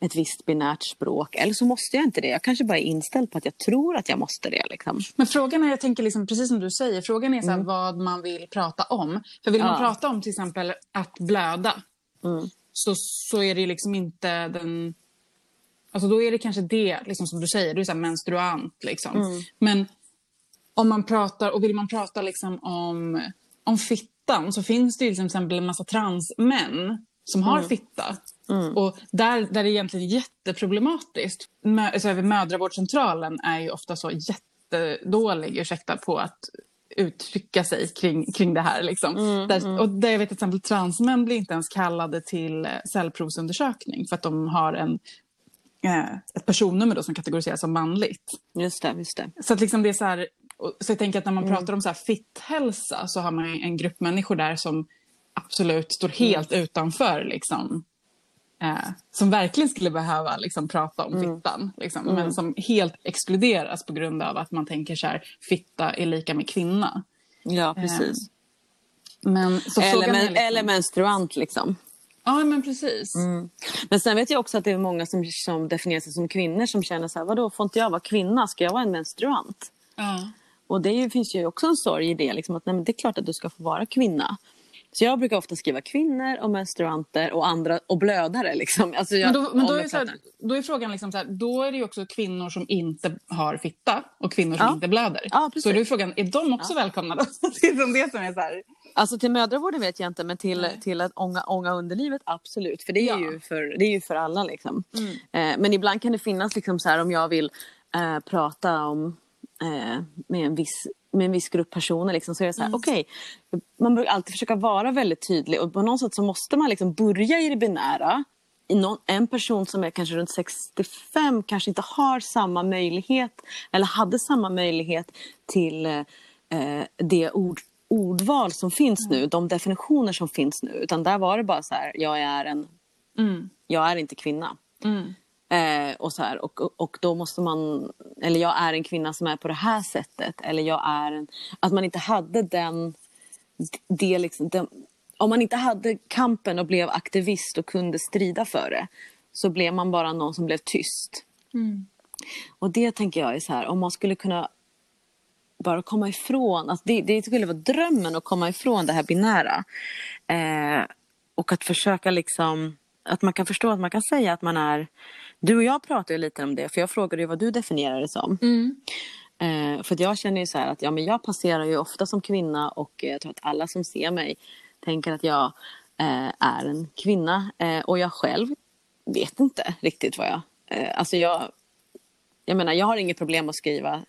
ett visst binärt språk. Eller så måste jag inte det. Jag kanske bara är inställd på att jag tror att jag måste det. Liksom. Men frågan är, jag tänker liksom, precis som du säger, frågan är så här, mm. vad man vill prata om. För vill ja. man prata om till exempel att blöda mm. så, så är det liksom inte den... Alltså då är det kanske det, liksom som du säger, du är så menstruant. Liksom. Mm. Men om man pratar, och vill man prata liksom om, om fittan så finns det ju till exempel en massa transmän som har mm. fitta. Mm. Och där, där är det egentligen jätteproblematiskt. Mö, alltså, mödravårdscentralen är ju ofta så jättedålig, ursäkta, på att uttrycka sig kring, kring det här. Liksom. Mm, där, mm. Och där jag vet till exempel transmän blir inte ens kallade till eh, cellprovsundersökning för att de har en, ett personnummer då som kategoriseras som manligt. Just det, just det. Så att liksom det är så här, så jag tänker att när man mm. pratar om så här fitthälsa så har man en grupp människor där som absolut står helt mm. utanför liksom, eh, som verkligen skulle behöva liksom, prata om mm. fittan. Liksom, mm. Men som helt exkluderas på grund av att man tänker så här, fitta är lika med kvinna. Ja, precis. Eh, men, så eller, men, liksom... eller menstruant liksom. Ja, men precis. Mm. Men sen vet jag också att det är många som, som definierar sig som kvinnor som känner så här, vadå, får inte jag vara kvinna? Ska jag vara en menstruant? Ja. Och det ju, finns ju också en sorg i det, liksom, att nej, det är klart att du ska få vara kvinna. Så jag brukar ofta skriva kvinnor och menstruanter och andra och blödare. Liksom. Alltså jag, men då, men då, är, här, då är frågan, liksom så här, då är det ju också kvinnor som inte har fitta och kvinnor som ja. inte blöder. Ja, så då är frågan, är de också ja. välkomna då? det är som det som är så här. Alltså till mödravården vet jag inte men till, till att ånga, ånga underlivet absolut. För det är, ja. ju, för, det är ju för alla liksom. Mm. Eh, men ibland kan det finnas liksom så här om jag vill eh, prata om eh, med en viss med en viss grupp personer liksom, så är det så här, mm. okay, man bör alltid försöka vara väldigt tydlig och på något sätt så måste man liksom börja i det binära. I någon, en person som är kanske runt 65 kanske inte har samma möjlighet eller hade samma möjlighet till eh, det ord, ordval som finns mm. nu, de definitioner som finns nu. Utan där var det bara så här, jag är en, mm. jag är inte kvinna. Mm. Eh, och, så här, och, och då måste man, eller jag är en kvinna som är på det här sättet. Eller jag är en, att man inte hade den, det liksom, den, om man inte hade kampen och blev aktivist och kunde strida för det. Så blev man bara någon som blev tyst. Mm. Och det tänker jag är så här, om man skulle kunna bara komma ifrån, alltså det, det skulle vara drömmen att komma ifrån det här binära. Eh, och att försöka liksom, att man kan förstå att man kan säga att man är du och jag pratade lite om det, för jag frågade vad du definierar det som. Mm. Eh, för jag känner ju så här att ja, men jag passerar ju ofta som kvinna och jag tror att alla som ser mig tänker att jag eh, är en kvinna. Eh, och jag själv vet inte riktigt vad jag... Eh, alltså jag, jag menar, jag har inget problem att skriva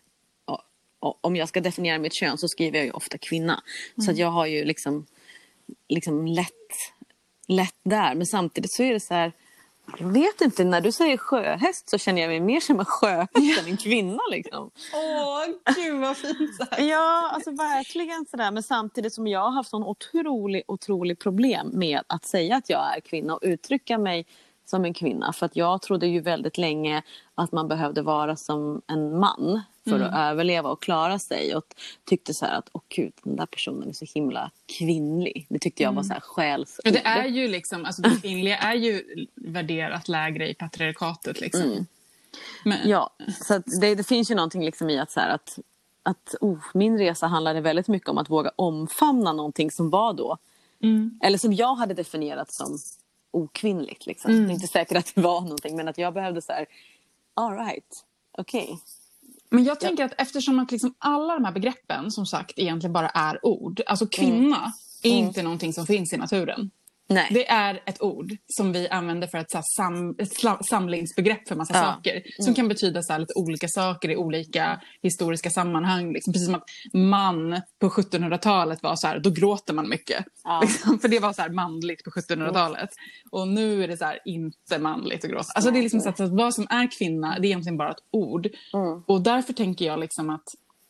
och, och, om jag ska definiera mitt kön så skriver jag ju ofta kvinna. Mm. Så att jag har ju liksom, liksom lätt, lätt där. Men samtidigt så är det så här jag vet inte, när du säger sjöhäst så känner jag mig mer som en sjöhäst än en kvinna. Liksom. Åh, gud vad fint sagt. Ja, alltså verkligen sådär. Men samtidigt som jag har haft sån otrolig, otrolig problem med att säga att jag är kvinna och uttrycka mig som en kvinna. För att jag trodde ju väldigt länge att man behövde vara som en man för mm. att överleva och klara sig. Och tyckte så att, åh gud, den där personen är så himla kvinnlig. Det tyckte jag var mm. så här själsord. Ja, det är ju liksom, alltså det kvinnliga är ju värderat lägre i patriarkatet liksom. Mm. Men... Ja, så det, det, finns ju någonting liksom i att så här, att, att oh, min resa handlade väldigt mycket om att våga omfamna någonting som var då. Mm. Eller som jag hade definierat som okvinnligt. Liksom. Mm. Det är inte säkert att det var någonting men att jag behövde så här, all right, okej. Okay. Men jag tänker ja. att eftersom att liksom alla de här begreppen som sagt egentligen bara är ord. Alltså kvinna mm. är inte mm. någonting som finns i naturen. Nej. Det är ett ord som vi använder för ett, så sam, ett samlingsbegrepp för massa ja. saker. Som mm. kan betyda så lite olika saker i olika historiska sammanhang. Liksom, precis som att man på 1700-talet var så här, då gråter man mycket. Ja. Liksom, för det var så manligt på 1700-talet. Mm. Och nu är det så här, inte manligt att gråta. Alltså, det är liksom så att, så att vad som är kvinna, det är egentligen bara ett ord. Mm. Och därför tänker jag liksom att,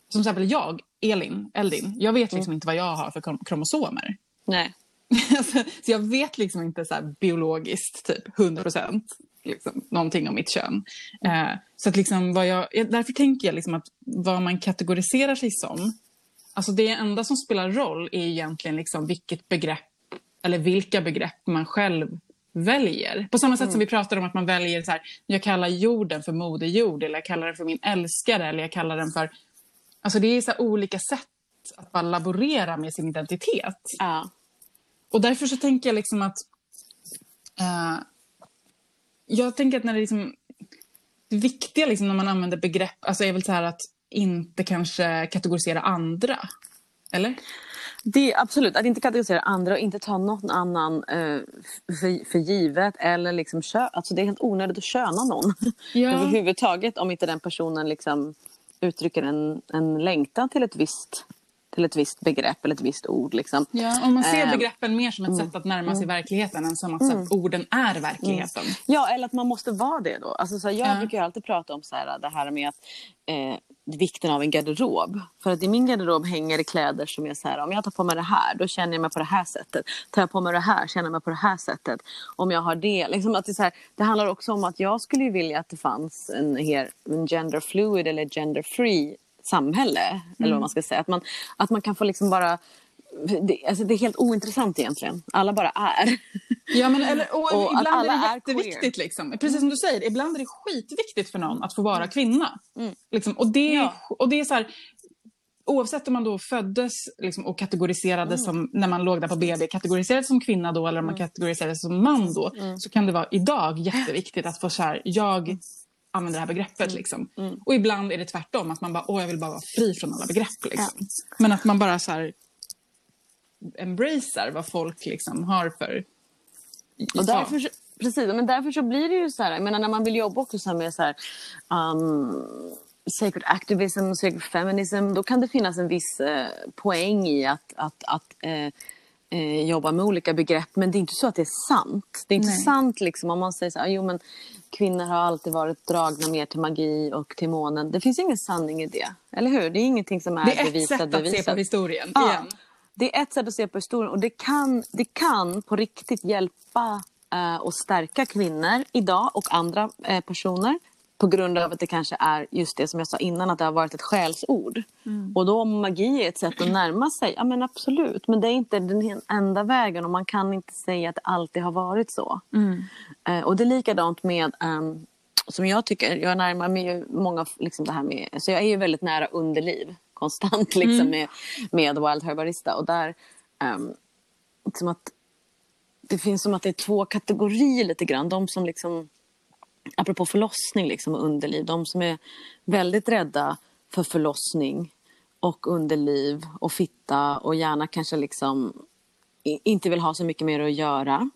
som till exempel jag, Elin, Eldin, jag vet liksom mm. inte vad jag har för kromosomer. Nej. Alltså, så jag vet liksom inte så biologiskt, typ 100 procent, liksom, någonting om mitt kön. Eh, så att liksom vad jag, därför tänker jag liksom att vad man kategoriserar sig som, alltså det enda som spelar roll är egentligen liksom vilket begrepp, eller vilka begrepp man själv väljer. På samma sätt Mm. som vi pratar om att man väljer så här, jag kallar jorden för moder jord eller jag kallar den för min älskare eller jag kallar den för... Alltså det är så här olika sätt att bara laborera med sin identitet. Ja. Och därför så tänker jag liksom att... eh, jag tänker att när det liksom... Det viktiga liksom när man använder begrepp alltså är väl så här att inte kanske kategorisera andra. Eller? Det är absolut, att inte kategorisera andra och inte ta någon annan eh, för, för givet eller liksom kö, alltså det är helt onödigt att köna någon Ja. överhuvudtaget om inte den personen liksom uttrycker en, en längtan till ett visst till ett visst begrepp eller ett visst ord. Liksom. Ja, om man ser Eh, begreppen mer som ett sätt att närma sig verkligheten än som att så att orden är verkligheten. Ja, eller att man måste vara det då. Alltså, så här, jag Ja. brukar alltid prata om så här, det här med att, eh, vikten av en garderob. För att i min garderob hänger det kläder som är så här, om jag tar på mig det här, då känner jag mig på det här sättet. Tar jag på mig det här, känner jag mig på det här sättet. Om jag har det. Liksom att det, så här, det handlar också om att jag skulle vilja att det fanns en, en gender fluid eller gender free samhälle. Eller vad man ska säga. Att man, att man kan få liksom bara det, alltså det är helt ointressant egentligen. Alla bara är. Ja, men, eller, och, Och ibland är alla det är jätteviktigt. Liksom. Precis som du säger, ibland är det skitviktigt för någon att få vara kvinna. Mm. Liksom. Och, det, Ja. och det är så här, oavsett om man då föddes liksom, och kategoriserades Mm. som, när man låg där på BB, kategoriserades som kvinna då eller om man kategoriserades som man då, Mm. så kan det vara idag jätteviktigt att få så här, jag använder det här begreppet. Mm. Liksom. Och ibland är det tvärtom, att man bara, åh jag vill bara vara fri från alla begrepp. Liksom. Men att man bara så här embracear vad folk liksom har för... Och därför, så- precis, men därför så blir det ju så här, jag menar när man vill jobba också så med så här, um, sacred activism, sacred feminism, då kan det finnas en viss eh, poäng i att, att, att eh, eh, jobba med olika begrepp. Men det är inte så att det är sant. Det är inte Nej. sant liksom om man säger så här, jo men kvinnor har alltid varit dragna mer till magi och till månen. Det finns ingen sanning i det, eller hur? Det är ingenting som är, det är ett bevisat, sätt att se bevisat. på historien. Ja, Igen. det är ett sätt att se på historien och det kan, det kan på riktigt hjälpa eh, och stärka kvinnor idag och andra eh, personer på grund av att det kanske är just det som jag sa innan att det har varit ett skällsord. Och då om magi är ett sätt att närma sig, ja men absolut. Men det är inte den enda vägen och man kan inte säga att det alltid har varit så. Eh, och det är likadant med ehm, som jag tycker, jag närmar mig ju många, liksom det här med, så jag är ju väldigt nära underliv konstant liksom med, med Wild Herbarista och där, um, som att det finns som att det är två kategorier lite grann. De som liksom, apropå förlossning liksom och underliv, de som är väldigt rädda för förlossning och underliv och fitta och gärna kanske liksom inte vill ha så mycket mer att göra.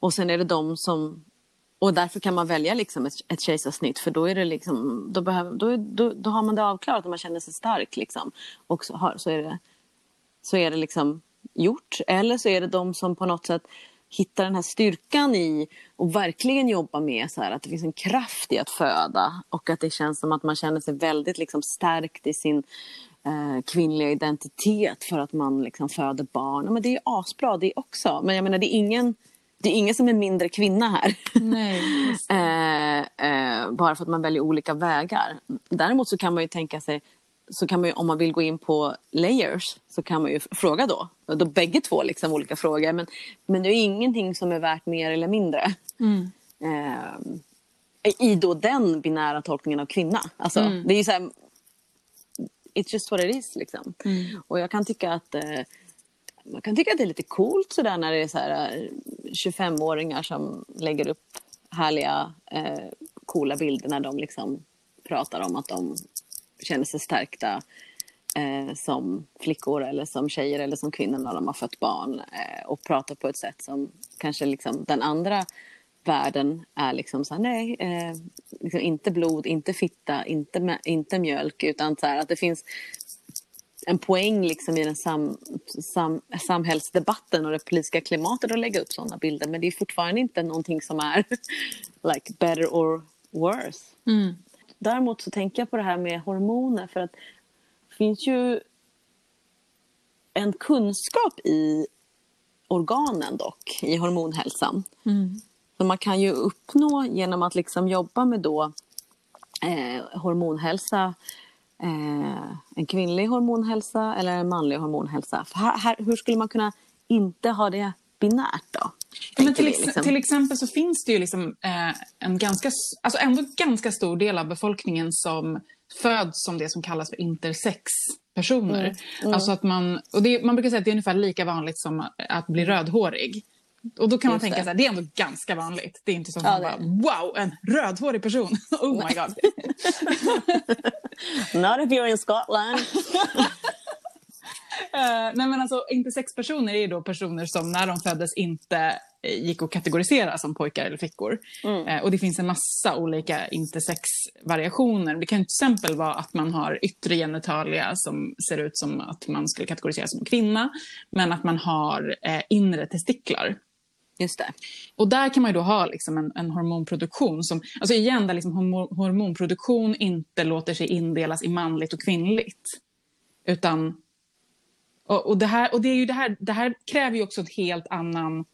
Och sen är det de som och därför kan man välja liksom ett, ett kejsarsnitt för då, är det liksom, då, behöver, då, är- då, då har man det avklarat och man känner sig stark. Liksom. Och så, har, så är det, så är det liksom gjort. Eller så är det de som på något sätt hittar den här styrkan i och verkligen jobbar med så här, att det finns en kraft i att föda och att det känns som att man känner sig väldigt liksom, stärkt i sin eh, kvinnliga identitet för att man liksom, föder barn. Ja, Men det är ju asbra det också. Men jag menar det är ingen, det är ingen som är mindre kvinna här. Nej, eh, eh, bara för att man väljer olika vägar. Däremot så kan man ju tänka sig, så kan man ju, om man vill gå in på layers så kan man ju fråga då. då bägge två liksom olika frågor. Men, men det är ingenting som är värt mer eller mindre. Eh, I då den binära tolkningen av kvinna. Alltså, Det är ju så här, It's just what it is. Liksom. Och jag kan tycka att eh, man kan tycka att det är lite coolt sådär när det är så här, eh, 25-åringar som lägger upp härliga, eh, coola bilder när de liksom pratar om att de känner sig stärkta eh, som flickor eller som tjejer eller som kvinnor när de har fött barn eh, och pratar på ett sätt som kanske liksom den andra världen är liksom så här, nej, eh, liksom inte blod, inte fitta, inte, inte mjölk utan så här att det finns en poäng liksom i den sam, sam, samhällsdebatten och det politiska klimatet att lägga upp sådana bilder. Men det är fortfarande inte någonting som är like better or worse. Mm. Däremot så tänker jag på det här med hormoner för att det finns ju en kunskap i organen dock, i hormonhälsan. Som man kan ju uppnå genom att liksom jobba med då eh, hormonhälsa eh, en kvinnlig hormonhälsa eller en manlig hormonhälsa. Här, här, hur skulle man kunna inte ha det binärt då? Men tänker till, ex- liksom. till exempel så finns det ju liksom, eh, en ganska, alltså ändå ganska stor del av befolkningen som föds som det som kallas för intersex-personer. Mm, Alltså att man, och det, man brukar säga att det är ungefär lika vanligt som att bli rödhårig. Och då kan man Just tänka det. så här, det är ändå ganska vanligt. Det är inte så att Ja, man det bara, wow, en rödhårig person. Oh my god. Not if you're in Scotland. Eh, nej men alltså intersexpersoner är ju då personer som när de föddes inte eh, gick att kategorisera som pojkar eller flickor. Eh, och det finns en massa olika intersexvariationer. Det kan till exempel vara att man har yttre genitalia som ser ut som att man skulle kategorisera som kvinna. Men att man har eh, inre testiklar. Just det. Och där kan man ju då ha liksom en, en hormonproduktion som, alltså igen där liksom hormo- hormonproduktion inte låter sig indelas i manligt och kvinnligt. Utan, och, och, det, här, och det är ju det här, det här kräver ju också en helt annan,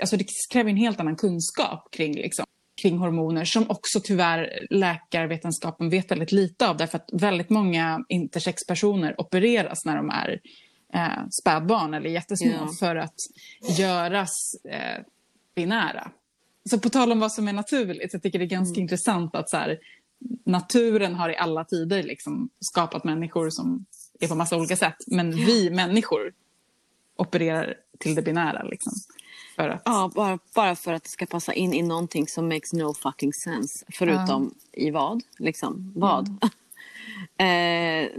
alltså det kräver en helt annan kunskap kring, liksom, kring hormoner som också tyvärr läkarvetenskapen vet väldigt lite av därför att väldigt många intersexpersoner opereras när de är eh, spädbarn eller jättesmå Ja. för att göras eh, binära. Så på tal om vad som är naturligt, jag tycker det är ganska intressant att så här, naturen har i alla tider liksom skapat människor som är på massa olika sätt. Men vi människor opererar till det binära. Liksom, för att, Ja, bara, bara för att det ska passa in i någonting som makes no fucking sense. Förutom i vad? Liksom, vad? eh,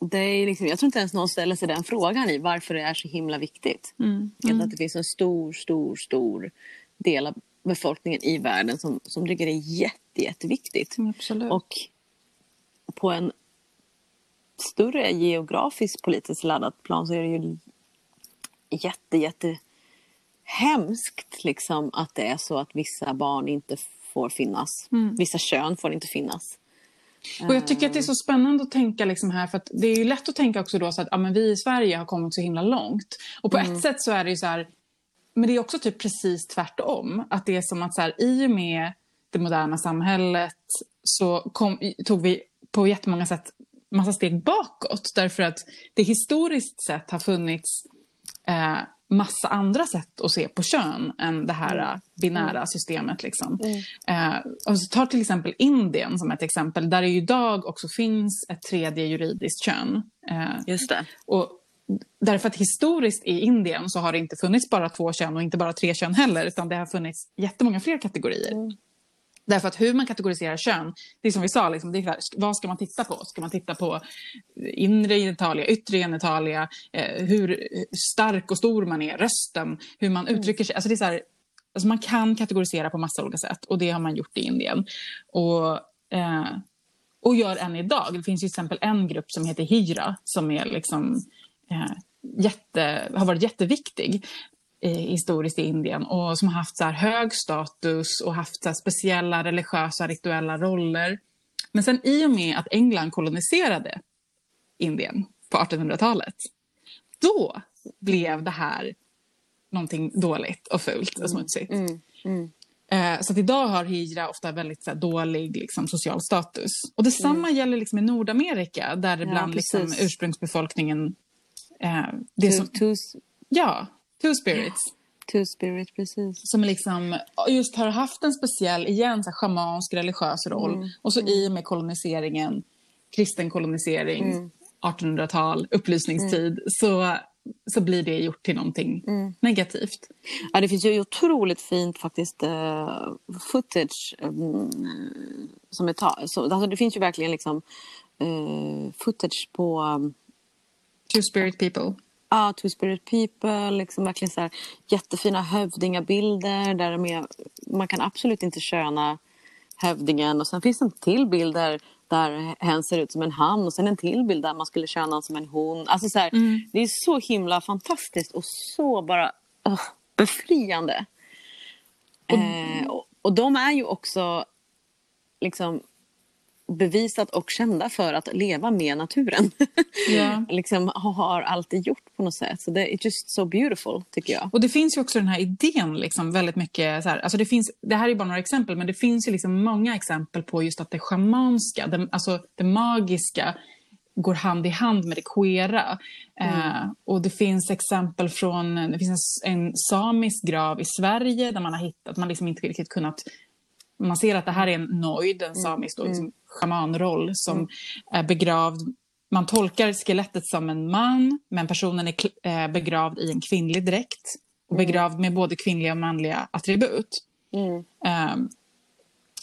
det är liksom, jag tror inte ens någon ställer sig den frågan i varför det är så himla viktigt. Mm. Tror Att det finns en stor, stor, stor del av befolkningen i världen som, som tycker det är jätte, jätteviktigt. Absolut. Och på en större geografiskt politiskt laddat plan så är det ju jätte, jätte hemskt liksom att det är så att vissa barn inte får finnas. Vissa kön får inte finnas. Och jag tycker att det är så spännande att tänka liksom här, för det är lätt att tänka också då så att ja, men vi i Sverige har kommit så himla långt. Och på ett sätt så är det ju så här, men det är också typ precis tvärtom. Att det är som att så här, i och med det moderna samhället så kom, tog vi på jättemånga sätt massa steg bakåt. Därför att det historiskt sett har funnits eh, massa andra sätt att se på kön än det här eh, binära systemet. Liksom. Eh, och så tar till exempel Indien som ett exempel, där det idag också finns ett tredje juridiskt kön. Eh, Just det. och därför att historiskt i Indien så har det inte funnits bara två kön och inte bara tre kön heller, utan det har funnits jättemånga fler kategorier. Därför att hur man kategoriserar kön, det är som vi sa, liksom, det är klart, vad ska man titta på? Ska man titta på inre genitalia, yttre genitalia, eh, hur stark och stor man är, rösten, hur man uttrycker sig. Alltså det är så här, alltså man kan kategorisera på massa olika sätt och det har man gjort i Indien. Och, eh, och gör än idag. Det finns till exempel en grupp som heter Hira som är liksom, eh, jätte, har varit jätteviktig historiskt i Indien och som har haft så här hög status och haft så speciella religiösa rituella roller. Men sen i och med att England koloniserade Indien på 1800-talet, då blev det här någonting dåligt och fult och smutsigt. Eh, Så att idag har hijra ofta väldigt så dålig liksom, social status. Och detsamma gäller liksom, i Nordamerika där ibland liksom, precis. ursprungsbefolkningen... Eh, det Two, som, ja, two spirits. two spirit, precis. Som liksom just har haft en speciell, igen, så schamansk religiös roll. Och så i och med koloniseringen, kristen kolonisering, 1800-tal, upplysningstid, så, så blir det gjort till någonting negativt. Ja, det finns ju otroligt fint faktiskt uh, footage mm, som är ta- så, alltså Det finns ju verkligen liksom eh, footage på um, Two spirit people. Ja, Two Spirit People, liksom verkligen så här, jättefina hövdingabilder där är, man kan absolut inte köna hövdingen. Och sen finns det en till bild där, där hen ser ut som en han och sen en till bild där man skulle köna honom som en hon. Alltså så här, Det är så himla fantastiskt och så bara uh, befriande. Eh, och, och de är ju också liksom bevisat och kända för att leva med naturen. Ja. liksom har alltid gjort på något sätt. Så det är just so beautiful tycker jag. Och det finns ju också den här idén liksom väldigt mycket. Så här, alltså det, finns, det här är bara några exempel, men det finns ju liksom många exempel på just att det schamanska, det, alltså det magiska, går hand i hand med det queera. Eh, och det finns exempel från, det finns en, en samisk grav i Sverige där man har hittat, man liksom inte riktigt kunnat man ser att det här är en noid, en samisk då, liksom, schamanroll som är begravd. Man tolkar skelettet som en man, men personen är eh, begravd i en kvinnlig dräkt. Och begravd med både kvinnliga och manliga attribut. Mm. Ehm,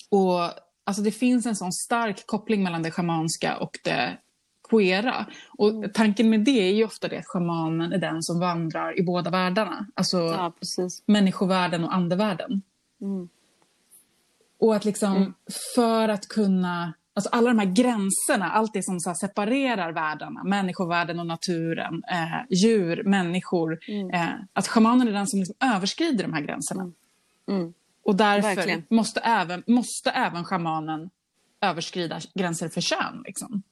och alltså det finns en sån stark koppling mellan det schamanska och det queera. Och tanken med det är ju ofta det att schamanen är den som vandrar i båda världarna. Alltså Ja, människovärlden och andevärlden. Och att liksom för att kunna, alltså alla de här gränserna, allt det som så separerar världarna, människovärlden och naturen, eh, djur, människor, eh, att shamanen är den som liksom överskrider de här gränserna. Mm. Och därför Verkligen. måste även, måste även shamanen överskrida gränser för kön. Liksom.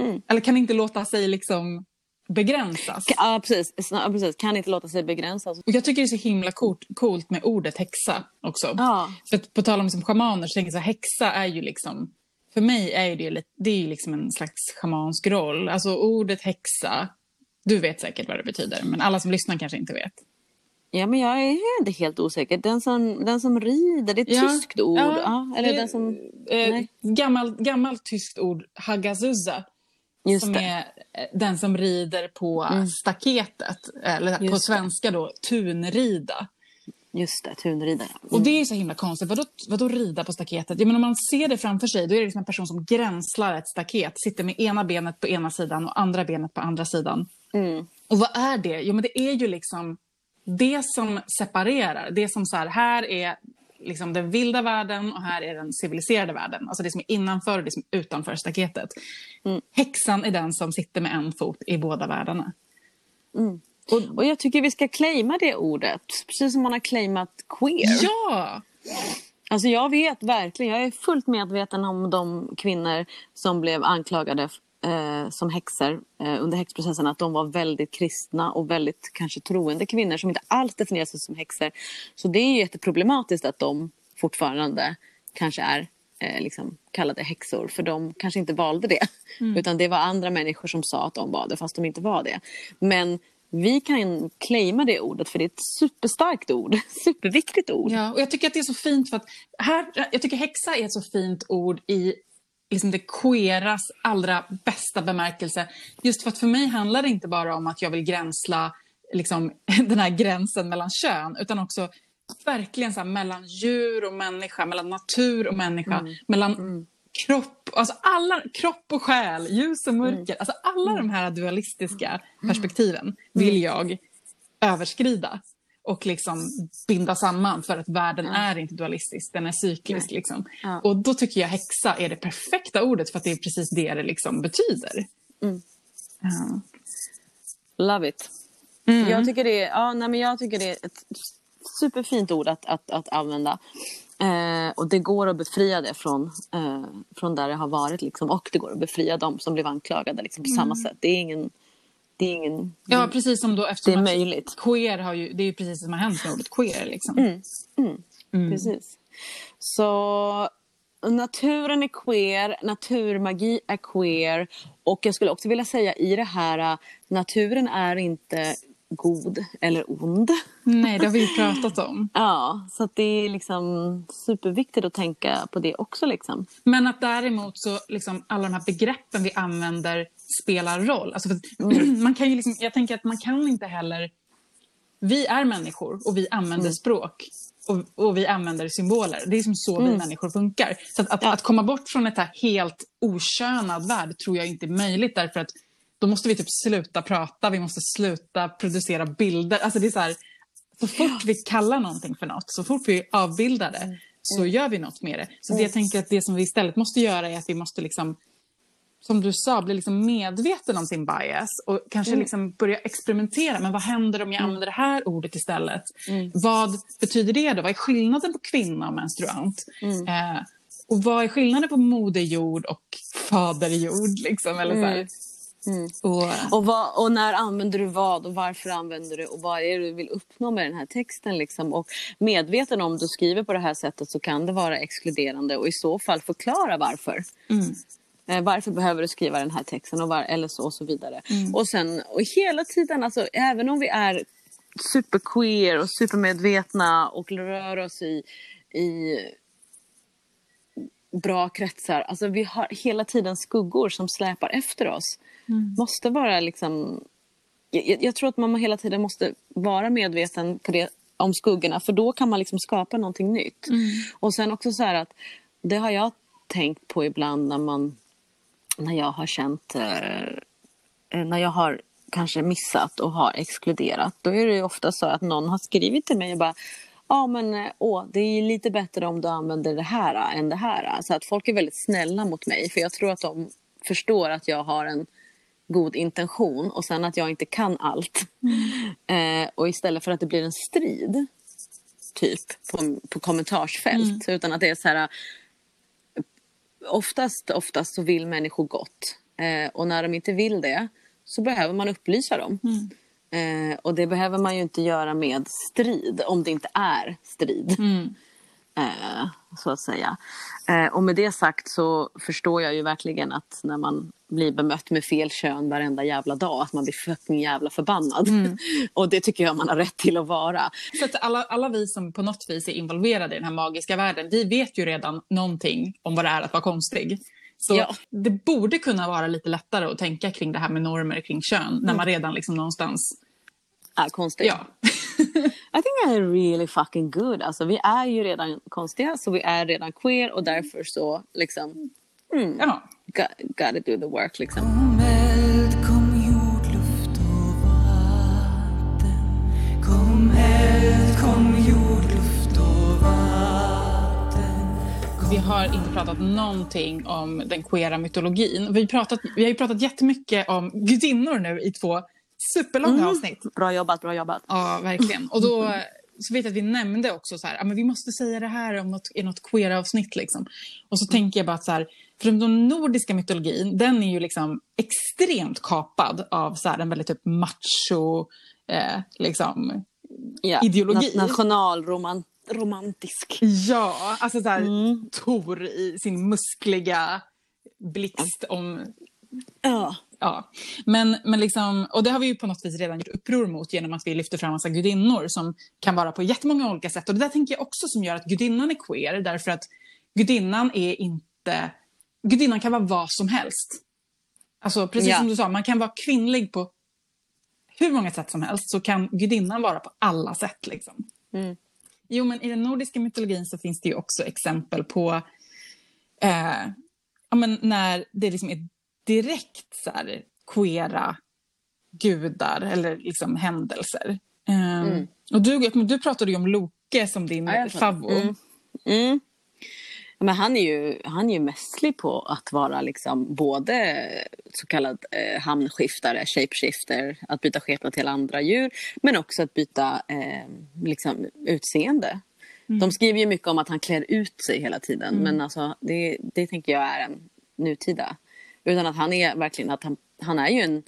Mm. Eller kan inte låta sig liksom begränsas. Ja, precis. Ja, precis. Kan inte låta sig begränsas. Och jag tycker det är så himla coolt, coolt med ordet häxa också. Ja. För att på tal om liksom schamaner så tänker jag så här, häxa är ju liksom, för mig är det, det är ju liksom en slags schamansk roll. Alltså ordet häxa, du vet säkert vad det betyder, men alla som lyssnar kanske inte vet. Ja, men jag är inte helt osäker. Den som, den som rider, det är ett Ja. tyskt ord. Ja, eller det- den som... Eh, gammalt, gammalt tyskt ord, hagazuzza, Just som det. Mm. är eh, den som rider på staketet, eller på Just det. svenska då, tunrida. Just det, tunridare. Och det är så himla konstigt. Vadå, vadå rida på staketet? Jag menar, om man ser det framför sig, då är det liksom en person som gränslar ett staket. Sitter med ena benet på ena sidan och andra benet på andra sidan. Mm. Och vad är det? Jo, men det är ju liksom det som separerar. Det som så här, här är liksom den vilda världen och här är den civiliserade världen. Alltså det som är innanför och det som är utanför staketet. Häxan är den som sitter med en fot i båda världarna. Och jag tycker vi ska claima det ordet. Precis som man har claimat queer. Ja! Alltså jag vet verkligen, jag är fullt medveten om de kvinnor som blev anklagade eh, som häxor eh, under häxprocessen. Att de var väldigt kristna och väldigt kanske troende kvinnor som inte alls definierar sig som häxor. Så det är ju jätteproblematiskt att de fortfarande kanske är eh, liksom kallade häxor. För de kanske inte valde det. Utan det var andra människor som sa att de var det fast de inte var det. Men vi kan claima det ordet för det är ett superstarkt ord. Superviktigt ord. Ja, och jag tycker att det är så fint för att här, jag tycker häxa är ett så fint ord i liksom det queeras allra bästa bemärkelse. Just för att för mig handlar det inte bara om att jag vill gränsla liksom, den här gränsen mellan kön, utan också verkligen så här, mellan djur och människa, mellan natur och människa, mellan kropp, alltså alla, kropp och själ, ljus och mörker. Alltså alla de här dualistiska perspektiven vill jag överskrida och liksom binda samman för att världen är inte dualistisk, den är cyklisk. Liksom. Ja. Och då tycker jag häxa är det perfekta ordet för att det är precis det det liksom betyder. Ja. Love it. Jag, tycker det, är- ja, nej, men jag tycker det är ett superfint ord att, att, att använda. Eh, och det går att befria det från, eh, från där det har varit. Liksom. Och det går att befria dem som blev anklagade liksom, på samma sätt. Det är ingen... Det är ingen Ja, precis som då eftersom Det är möjligt. queer har ju, det är ju precis som har hänt med ordet queer. Liksom. Mm. Precis. Så naturen är queer, naturmagi är queer. Och jag skulle också vilja säga i det här, äh, naturen är inte god eller ond. Nej, det har vi ju pratat om. Ja, så det är liksom superviktigt att tänka på det också. Liksom. Men att däremot så liksom alla de här begreppen vi använder spelar roll. Alltså Mm. man kan ju liksom, jag tänker att man kan inte heller... Vi är människor och vi använder Mm. språk och, och vi använder symboler. Det är som så vi människor funkar. Så att, att, Mm. Ja. att komma bort från ett här helt okönad värld tror jag inte är möjligt därför att då måste vi typ sluta prata, vi måste sluta producera bilder. Alltså det är så här, så fort vi kallar någonting för något, så fort vi avbildar det, så gör vi något med det. Så det jag tänker att det som vi istället måste göra är att vi måste liksom, som du sa, bli liksom medveten om sin bias och kanske liksom börja experimentera. Men vad händer om jag använder det här ordet istället? Vad betyder det då? Vad är skillnaden på kvinna och menstruant? Eh, och vad är skillnaden på moderjord och faderjord? Liksom, eller så här. Och, Och, vad, och när använder du vad och varför använder du och vad är det du vill uppnå med den här texten? Liksom? Och medveten om du skriver på det här sättet så kan det vara exkluderande och i så fall förklara varför. Eh, varför behöver du skriva den här texten och var, eller så och så vidare. Och sen och hela tiden, alltså, även om vi är superqueer och supermedvetna och rör oss i, i bra kretsar. Alltså vi har hela tiden skuggor som släpar efter oss. Måste vara liksom... Jag, jag tror att man hela tiden måste vara medveten på det, om skuggorna för då kan man liksom skapa någonting nytt. Och sen också så här att det har jag tänkt på ibland när man när jag har känt eh, när jag har kanske missat och har exkluderat då är det ju ofta så att någon har skrivit till mig och bara Ja men eh, åh, det är lite bättre om du använder det här än det här. äh." Så att folk är väldigt snälla mot mig för jag tror att de förstår att jag har en god intention och sen att jag inte kan allt. Eh, och istället för att det blir en strid typ på, på kommentarsfält utan att det är så här oftast, oftast så vill människor gott. Eh, och när de inte vill det så behöver man upplysa dem. Eh, och det behöver man ju inte göra med strid om det inte är strid. Eh, så att säga. Eh, och med det sagt så förstår jag ju verkligen att när man blir bemött med fel kön varenda jävla dag att man blir fucking jävla förbannad. och det tycker jag man har rätt till att vara. Så att alla, alla vi som på något vis är involverade i den här magiska världen, vi vet ju redan någonting om vad det är att vara konstig. Så Ja. det borde kunna vara lite lättare att tänka kring det här med normer kring kön när man redan liksom någonstans... Är konstigt. Ja. I think I'm really fucking good. Alltså, vi är ju redan konstiga, så vi är redan queer och därför så liksom ja. got, gotta do the work. Liksom. Kom eld, kom jord, luft och vatten Kom eld, kom jord, luft och vatten Vi har inte pratat någonting om den queera mytologin. Vi, pratat, vi har ju pratat jättemycket om gudinnor nu i två superlånga avsnitt. Bra jobbat, bra jobbat. Ja, verkligen. Och då så vet jag att vi nämnde också så här, ja, men vi måste säga det här om något, i något queer-avsnitt. Liksom. Och så tänker jag bara att så här, för den nordiska mytologin, den är ju liksom extremt kapad av så här, en väldigt typ macho, eh, liksom, Ja. Ideologi. Na- nationalromantisk. ja, alltså så här, Tor i sin muskliga blixt om Ja. Ja, men, men liksom, och det har vi ju på något vis redan gjort uppror mot genom att vi lyfter fram massa gudinnor som kan vara på jättemånga olika sätt. Och det där tänker jag också som gör att gudinnan är queer, därför att gudinnan är inte... Gudinnan kan vara vad som helst. Alltså precis Ja. som du sa, man kan vara kvinnlig på hur många sätt som helst, så kan gudinnan vara på alla sätt. Liksom. Mm. Jo, men i den nordiska mytologin så finns det ju också exempel på eh, ja, men när det liksom är direkt så här, queera gudar eller liksom händelser. Eh, Och du, du pratade ju om Loke som din Ja, favvo. Mm. Mm. Men han är ju, han är ju mästerlig på att vara liksom både så kallad eh, hamnskiftare, shapeshifter, att byta skepnad till andra djur, men också att byta eh, liksom, utseende. De skriver ju mycket om att han klär ut sig hela tiden, men alltså, det, det tänker jag är en nutida. Utan att han är verkligen att han, han är ju en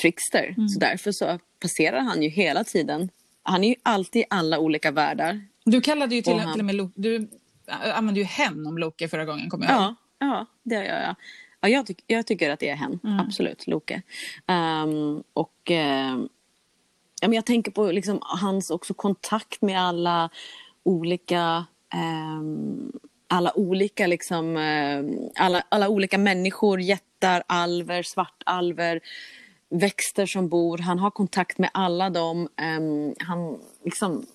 trickster, så därför så passerar han ju hela tiden. Han är ju alltid i alla olika världar. Du kallade ju till, Och han- till och med Loke, du äh, använde ju hen om Loke förra gången, kommer jag ihåg. Ja, ja det gör jag. Ja, jag, tyck, jag tycker att det är hen. Absolut, Loke. Ehm, och ehm, ja, men jag tänker på liksom hans också kontakt med alla olika ehm, alla olika liksom, ehm, alla, alla olika människor, jättar, alver, svartalver, växter som bor. Han har kontakt med alla dem. Ehm, han liksom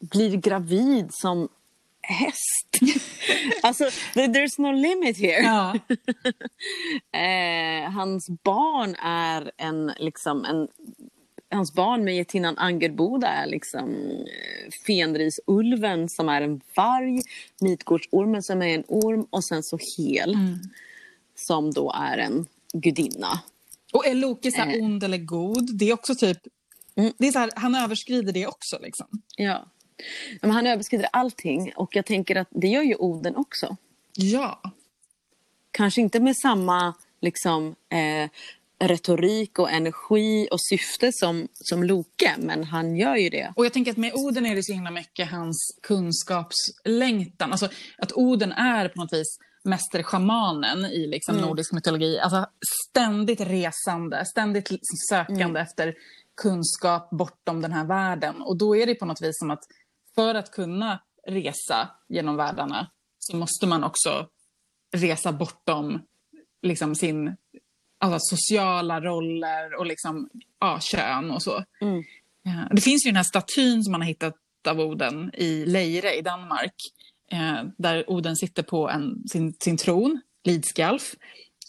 blir gravid som häst. alltså, there- there's no limit here. Ja. Eh, hans barn är en, liksom, en Hans barn med getinnan Angerboda är liksom eh, Fenrisulven som är en varg, Midgårdsormen som är en orm och sen så Hel som då är en gudinna. Och är Loke så Eh. ond eller god? Det är också typ... Mm. Det är så här, han överskrider det också. Liksom. Ja. Men han överskrider allting och jag tänker att det gör ju Oden också. Ja. kanske inte med samma liksom, eh, retorik och energi och syfte som, som Loke, men han gör ju det. Och jag tänker att med Oden är det så himla mycket hans kunskapslängtan. Alltså att Oden är på något vis mästerschamanen i liksom Mm. nordisk mytologi. Alltså ständigt resande, ständigt sökande Mm. efter kunskap bortom den här världen. Och då är det på något vis som att för att kunna resa genom världarna så måste man också resa bortom liksom sin alltså, sociala roller och liksom, ja, kön och så. Mm. Ja, det finns ju den här statyn som man har hittat av Oden i Leire i Danmark. Eh, där Oden sitter på en, sin, sin tron, Lidskalf,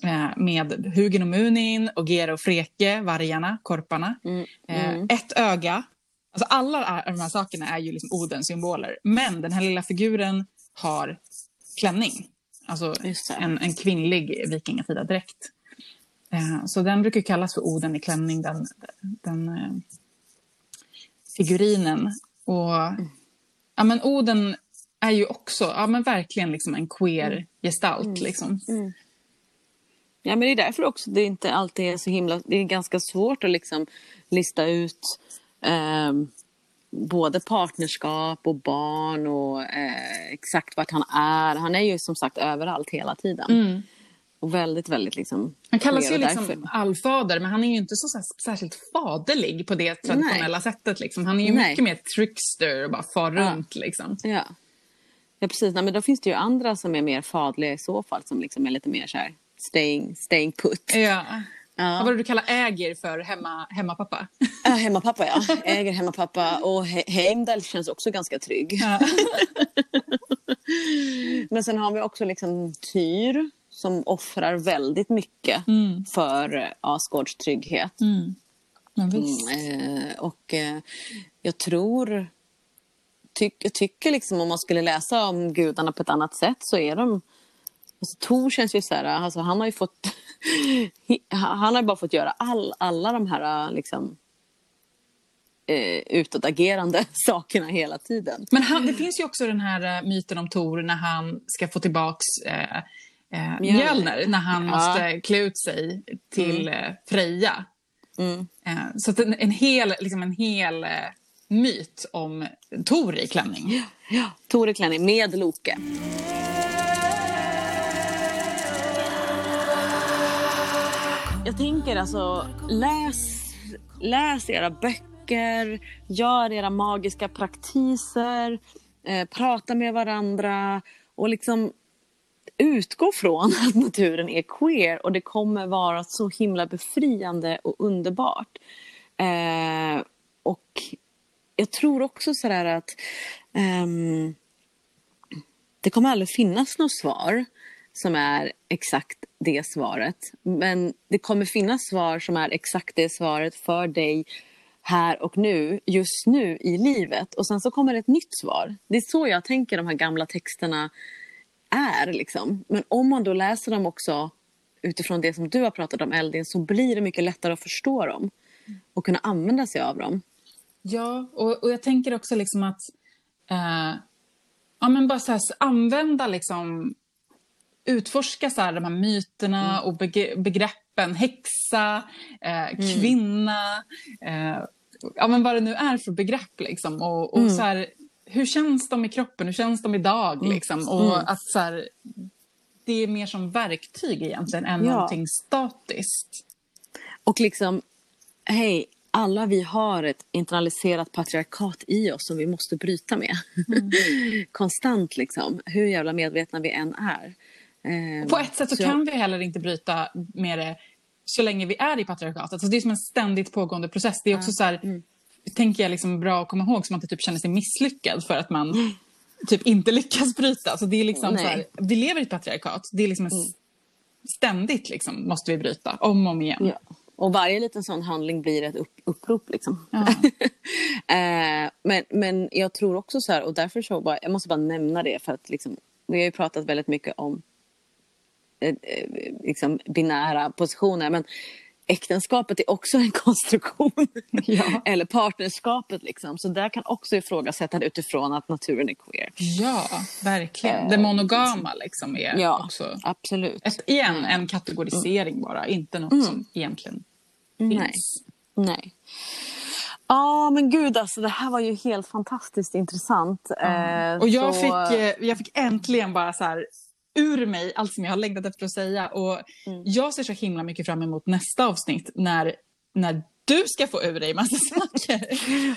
eh, med Hugin och Munin, och Gera och Freke, vargarna, korparna. Mm. Eh, Mm. Ett öga. Alltså alla de här sakerna är ju liksom Odens symboler. Men den här lilla figuren har klänning. Alltså en, en kvinnlig vikingatida dräkt. Eh, så den brukar kallas för Oden i klänning, den, den eh, figurinen. Och ja, men Oden är ju också ja, men verkligen liksom en queer gestalt. Liksom. Ja, men det är därför också det inte alltid är så himla... Det är ganska svårt att liksom lista ut ehm, både partnerskap och barn och eh, exakt vart han är. Han är ju som sagt överallt hela tiden. Och väldigt, väldigt liksom... Han kallas ju liksom därför- allfader, men han är ju inte så, särskilt faderlig på det traditionella sättet. Liksom. Han är ju Nej. mycket mer trickster och bara far runt. Liksom. Ja. Ja, precis. Nej, men då finns det ju andra som är mer fadliga i så fall. Som liksom är lite mer så här staying, staying put. Ja. Ja. Vad var det du kallar äger för hemma, hemmapappa? Ja, hemmapappa ja. Äger hemmapappa. Och He- Heimdall känns också ganska trygg. Ja. Men sen har vi också liksom Tyr som offrar väldigt mycket Mm. för eh, Asgårds trygghet. Men visst. Eh, och eh, jag tror... Tyck, jag tycker liksom om man skulle läsa om gudarna på ett annat sätt så är de... Alltså, Tor känns ju så här, alltså, han har ju fått... han har bara fått göra all, alla de här liksom eh, utåtagerande sakerna hela tiden. Men han, det finns ju också den här eh, myten om Tor när han ska få tillbaks eh, eh. Mjölner, när han Ja. måste klä ut sig till eh, Freja. Mm. Eh, så en, en hel, liksom en hel eh, myt om Tor i klänning. Ja, Tor i klänning med Loke. Jag tänker alltså, läs, läs era böcker, gör era magiska praktiser, eh, prata med varandra och liksom utgå från att naturen är queer och det kommer vara så himla befriande och underbart. Eh, och jag tror också sådär att ehm, det kommer aldrig finnas något svar som är exakt det svaret. Men det kommer finnas svar som är exakt det svaret för dig här och nu, just nu i livet. Och sen så kommer ett nytt svar. Det är så jag tänker de här gamla texterna är. Liksom. Men om man då läser dem också utifrån det som du har pratat om Eldin så blir det mycket lättare att förstå dem och kunna använda sig av dem. Ja, och, och jag tänker också liksom att eh, ja, men bara så här, använda liksom utforska så här, de här myterna och bege- begreppen häxa, eh, kvinna, eh, ja men vad det nu är för begrepp liksom. Och, och så här, hur känns de i kroppen, hur känns de idag liksom? Och att så här, det är mer som verktyg egentligen än Ja. någonting statiskt. Och liksom, hej, alla vi har ett internaliserat patriarkat i oss som vi måste bryta med. Konstant liksom, hur jävla medvetna vi än är. Eh, På ett sätt så så kan vi heller inte bryta med det så länge vi är i patriarkatet. Alltså det är som en ständigt pågående process. Det är också så här, Mm. Tänker jag liksom bra att komma ihåg så man inte typ känner sig misslyckad för att man typ inte lyckas bryta. Så det är liksom så här, vi lever i ett patriarkat. Det är liksom s- ständigt liksom måste vi bryta om och om igen. Ja. Och varje liten sån handling blir ett upp, upprop. Liksom. Ja. eh, men, men jag tror också så här, och därför så bara, jag måste bara nämna det för att liksom, vi har ju pratat väldigt mycket om eh, eh, liksom binära positioner. Men äktenskapet är också en konstruktion. Ja. Eller partnerskapet liksom. Så där kan också ifrågasättas utifrån att naturen är queer. Ja, verkligen. Det monogama liksom är Eh, Ja, också absolut. ett, igen en kategorisering bara, inte något som egentligen Nej. finns. Nej. Ja, men gud alltså. Det här var ju helt fantastiskt intressant. Eh, Och jag, så- fick, eh, jag fick äntligen bara så här ur mig allt som jag har längtat efter att säga. Och Mm. Jag ser så himla mycket fram emot nästa avsnitt när, när du ska få ur dig massa saker.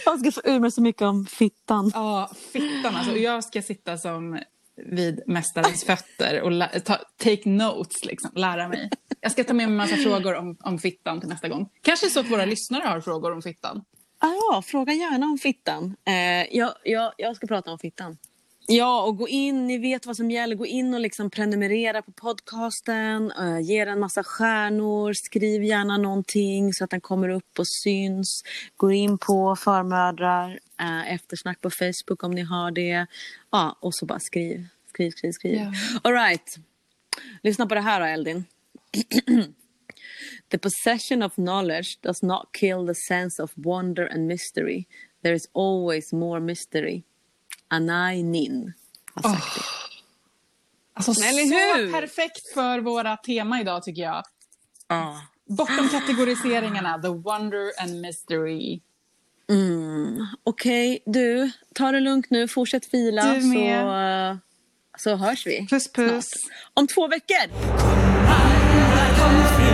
Jag ska få ur mig så mycket om fittan. Ja, fittan alltså. Och jag ska sitta som vid mästarens fötter och ta, take notes, liksom, lära mig. Jag ska ta med mig massa frågor om, om fittan till nästa gång. Kanske så att våra lyssnare har frågor om fittan. Ah, ja, fråga gärna om fittan. Eh, jag, jag, jag ska prata om fittan. Ja, och gå in, ni vet vad som gäller. Gå in och liksom prenumerera på podcasten. Eh, ge den en massa stjärnor. Skriv gärna någonting så att den kommer upp och syns. Gå in på förmödrar, eh, eftersnack på Facebook om ni har det. Ja, och så bara skriv, skriv, skriv, skriv. Ja. All right. Lyssna på det här då, Eldin. The possession of knowledge does not kill the sense of wonder and mystery. There is always more mystery. Anai Nin har sagt det. Alltså, Eller så perfekt för våra tema idag tycker jag. Ja. Bortom kategoriseringarna, the wonder and mystery. Mm. Okej, du. Ta det lugnt nu. Fortsätt fila. Du med. Så, så hörs vi. Puss puss. Om två veckor! Kom